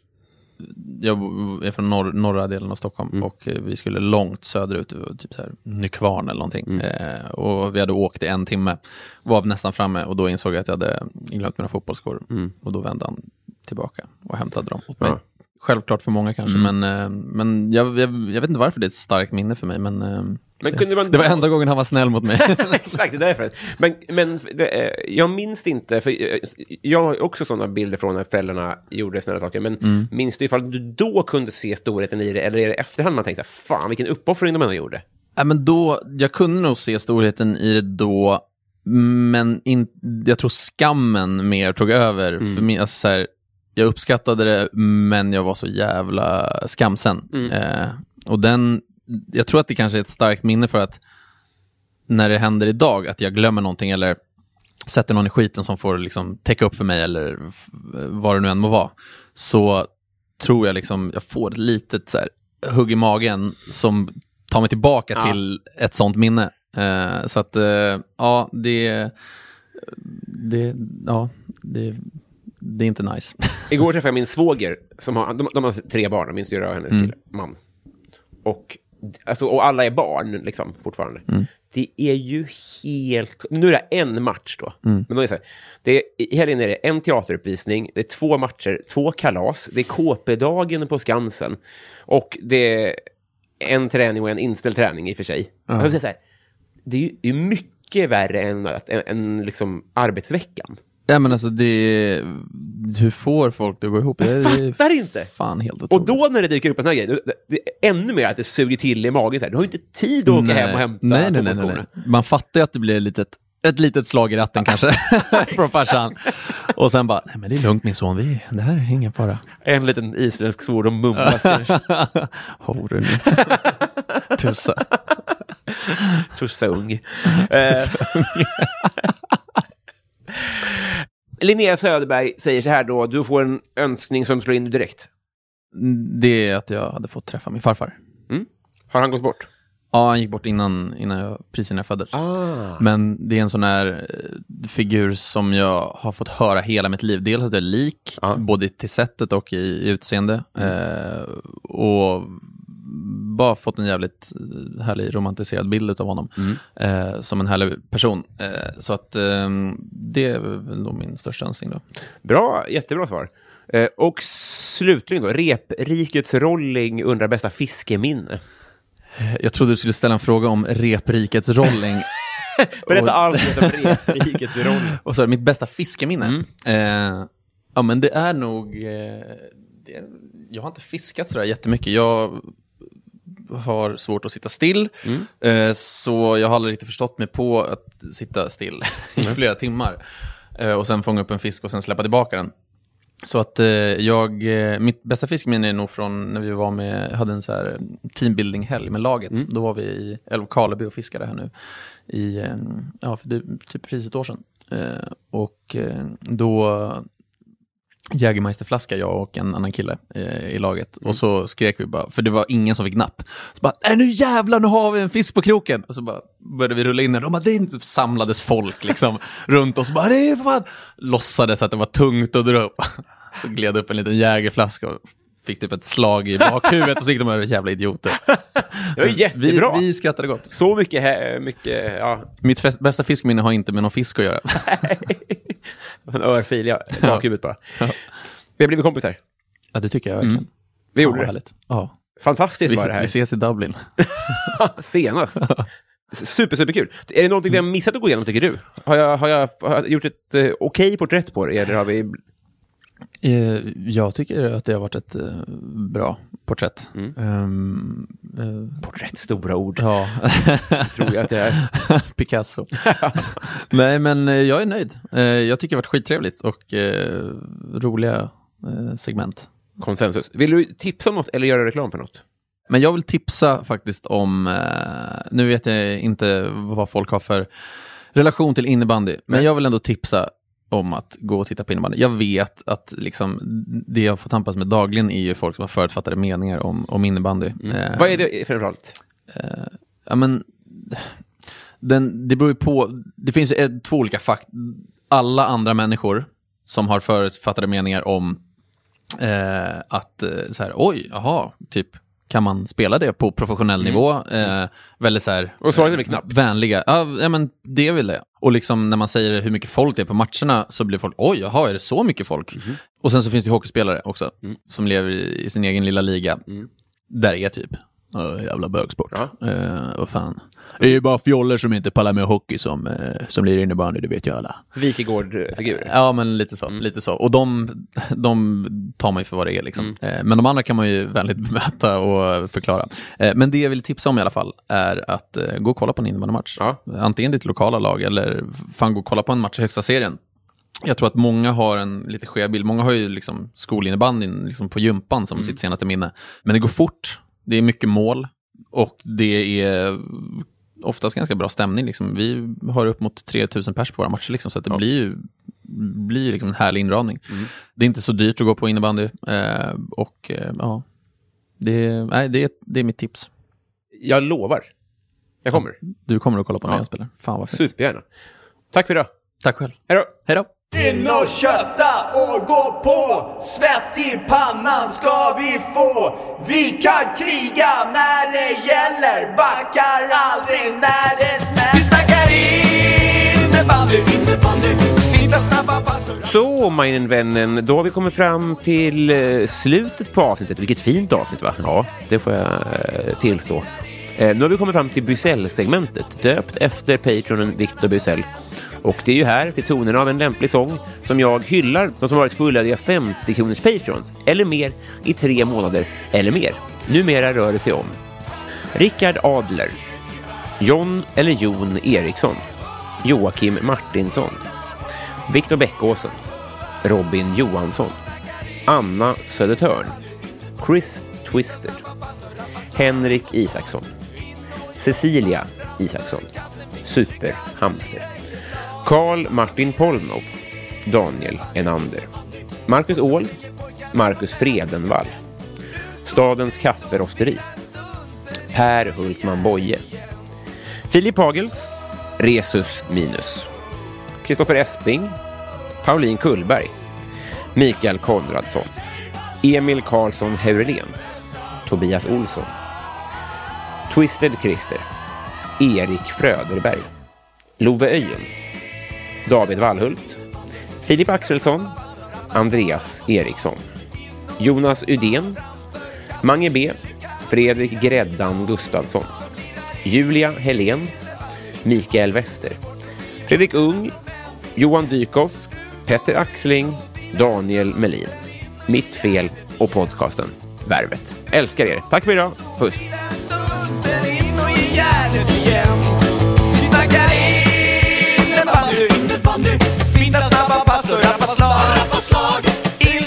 Jag är från norr, norra delen av Stockholm och eh, vi skulle långt söderut, typ så här Nykvarn eller någonting. Eh, och vi hade åkt i en timme, var nästan framme och då insåg jag att jag hade glömt mina fotbollsskor. Och då vände han tillbaka och hämtade dem åt mig. Ja. Självklart för många kanske, men, eh, men jag, jag, jag vet inte varför det är ett starkt minne för mig. Men, eh, Men kunde man... det var enda gången han var snäll mot mig. Exakt, det är därför. Men, men eh, jag minns det inte, för jag har också sådana bilder från när föräldrarna gjorde sådana saker, men Mm. minns du ifall du då kunde se storheten i det, eller är det efterhand man tänkte, fan vilken uppoffring de ändå gjorde? Ja, men då, jag kunde nog se storheten i det då, men in, jag tror skammen mer tog över. För mig, alltså, så här, jag uppskattade det, men jag var så jävla skamsen. Eh, och den, jag tror att det kanske är ett starkt minne för att när det händer idag, att jag glömmer någonting eller sätter någon i skiten som får liksom täcka upp för mig eller vad det nu än må vara, så tror jag liksom, jag får ett litet så här, hugg i magen som tar mig tillbaka Ja. till ett sånt minne. Eh, så att, eh, ja, det, det, ja, det, det är inte nice. Igår träffade jag min svåger, som har, de, de har tre barn, min syrra och hennes Mm. kille, man. Och, alltså, och alla är barn liksom, fortfarande. Mm. Det är ju helt... Nu är det en match då. Mm. Men då är det så här, det är, I helgen är det en teateruppvisning, det är två matcher, två kalas, det är KP-dagen på Skansen och det är en träning och en inställd träning i och för sig. Jag vill säga så här, det är ju mycket värre än, än, än liksom arbetsveckan. Ja, men alltså det, hur får folk det att gå ihop? Jag fattar inte. Fan helt Och otroligt. då när det dyker upp en sån här grej, det, det ännu mer att det suger till i magen. Så här. Du har ju inte tid att åka hem och hämta nej, nej, nej, nej, nej. Man fattar ju att det blir ett litet, ett litet slag i ratten kanske, från farsan. Och sen bara, nej men det är lugnt min son, vi, det här är ingen fara. En liten isländsk svordom mumlas kanske. Horor nu. Tussa. Tussa ung. Eh. Linnea Söderberg säger så här då, du får en önskning som slår in direkt. Det är att jag hade fått träffa min farfar. Har han gått bort? Ja, han gick bort innan, innan jag, precis innan jag föddes. Ah. Men det är en sån här eh, figur som jag har fått höra hela mitt liv. Dels att jag är lik, Ja. både till sättet och i, i utseende. Eh, och bara fått en jävligt eh, härlig romantiserad bild av honom. Eh, som en härlig person. Eh, så att eh, det är väl då min största önskning då. Bra, jättebra svar. Eh, och slutligen då, reprikets rolling undrar bästa fiskeminne. Jag trodde du skulle ställa en fråga om reprikets rolling. Berätta Och- allt om reprikets rolling. Och så är mitt bästa fiskeminne. Eh, ja, men det är nog... Eh, det, jag har inte fiskat sådär jättemycket. Jag har svårt att sitta still. Eh, så jag har aldrig riktigt förstått mig på att sitta still i flera timmar. Eh, och sen fånga upp en fisk och sen släppa tillbaka den. Så att eh, jag, mitt bästa fiskeminne är nog från när vi var med, hade en så här teambuilding-helg med laget. Då var vi i Älvkarleby och fiskade här nu i, ja, för det, typ precis ett år sedan. Och då Jägermeisterflaska, jag och en annan kille eh, i laget. Och så skrek vi bara, för det var ingen som fick napp. Så bara, äh, nu jävlar, nu har vi en fisk på kroken! Och så bara började vi rulla in den. De bara, det inte samlades folk liksom runt oss. Bara, det är fan... Låtsades att det var tungt att dra upp. Så gled upp en liten jägerflaska och fick typ ett slag i bakhuvudet och så gick de över jävla idioter. Det var jättebra. Vi, vi skrattade gott. Så mycket, mycket ja, Mitt fest, bästa fiskminne har inte med någon fisk att göra. en örfil, ja, bakhuvudet bara. Vi har blivit kompisar. Ja, det tycker jag verkligen. Vi Fan, gjorde vad det. härligt. Ja. Fantastiskt Vi, var det här. vi ses i Dublin. Senast. Super, superkul. Är det någonting vi har missat att gå igenom, tycker du? Har jag, har jag, har jag gjort ett eh, okej porträtt på det, eller har vi... Eh, Jag tycker att det har varit ett eh, bra porträtt. Ehm, eh, Porträtt, stora ord. ja, Tror jag att jag är. Picasso. Nej, men jag är nöjd. Jag tycker det har varit skittrevligt och roliga segment. Konsensus. Vill du tipsa om något eller göra reklam för något? Men jag vill tipsa faktiskt om, nu vet jag inte vad folk har för relation till innebandy, men jag vill ändå tipsa om att gå och titta på innebandy. Jag vet att liksom, det jag får tampas med dagligen är ju folk som har förutfattade meningar om, om innebandy. Eh, Vad är det framförallt? Ja, men, den, det beror ju på, det finns ett- två olika fakt. Alla andra människor som har förutfattade meningar om eh, att, eh, så här, oj, jaha, typ, kan man spela det på professionell nivå? Eh, väldigt så här, Mm. Och svaret är väl eh, knappt? Vänliga, ja, men det är väl det. Och liksom när man säger hur mycket folk det är på matcherna så blir folk, oj, jaha, är det så mycket folk? Mhm. Och sen så finns det hockeyspelare också, Mm. som lever i, i sin egen lilla liga. Där är typ, "Åh, jävla bögsport. Ja. Eh, vad fan. Det är ju bara fjoller som inte pallar med hockey som, eh, som lirar innebandy, det vet ju alla. Wikegård-figur? Ja, men lite så. Mm. Lite så. Och de, de tar man ju för vad det är. Liksom. Mm. Eh, men de andra kan man ju väldigt bemöta och förklara. Eh, men det jag vill tipsa om i alla fall är att eh, gå och kolla på en innebandymatch. Ja. Antingen ditt lokala lag eller fan gå och kolla på en match i högsta serien. Jag tror att många har en lite skev bild. Många har ju liksom skolinnebandyn liksom på gympan Mm. som sitt senaste minne. Men det går fort, det är mycket mål och det är oftast ganska bra stämning. Liksom. Vi har upp mot 3000 pers på våra matcher, liksom, så att det blir ju blir liksom en härlig inramning. Det är inte så dyrt att gå på innebandy. Eh, och eh, ja, det, nej, det, är, det är mitt tips. Jag lovar. Jag kommer. Du kommer att kolla på när Ja. jag spelar. Fan vad fett. Supergärna. Tack för idag. Tack själv. Hej då. Hej då. In och kötta och gå på Svett i pannan ska vi få Vi kan kriga när det gäller Backar aldrig när det smäller Vi snackar innebandy, innebandy Finta snabba pass Så, min vännen, då har vi kommit fram till eh, slutet på avsnittet. Vilket fint avsnitt, va? Ja, det får jag eh, tillstå. Eh, nu har vi kommit fram till Bysell-segmentet, döpt efter patronen Victor Bysell. Och det är ju här, till tonerna av en lämplig sång, som jag hyllar de som varit fullödiga 50 kronors patrons, eller mer, i tre månader eller mer. Numera rör det sig om Rickard Adler, John eller Jon Eriksson, Joakim Martinsson, Viktor Bäckåsen, Robin Johansson, Anna Södertörn, Chris Twister, Henrik Isaksson, Cecilia Isaksson, Superhamster, Karl Martin Polnov, Daniel Enander, Marcus Åhl, Marcus Fredenvall, Stadens kafferosteri, Per Hultman Boye. Filip Hagels, Resus Minus. Kristoffer Esping, Pauline Kullberg, Mikael Konradsson, Emil Karlsson Heurelén, Tobias Olsson, Twisted Christer, Erik Fröderberg, Love Öjen, David Wallhult, Filip Axelsson, Andreas Eriksson, Jonas Udén, Mange B, Fredrik Gräddan Gustafsson, Julia Helén, Mikael Wester, Fredrik Ung, Johan Dykhoff, Petter Axling, Daniel Melin. Mitt fel och podcasten Värvet. Älskar er. Tack för idag. Puss. Vi snackar innebandy, fina snabba pass och rappaslag. In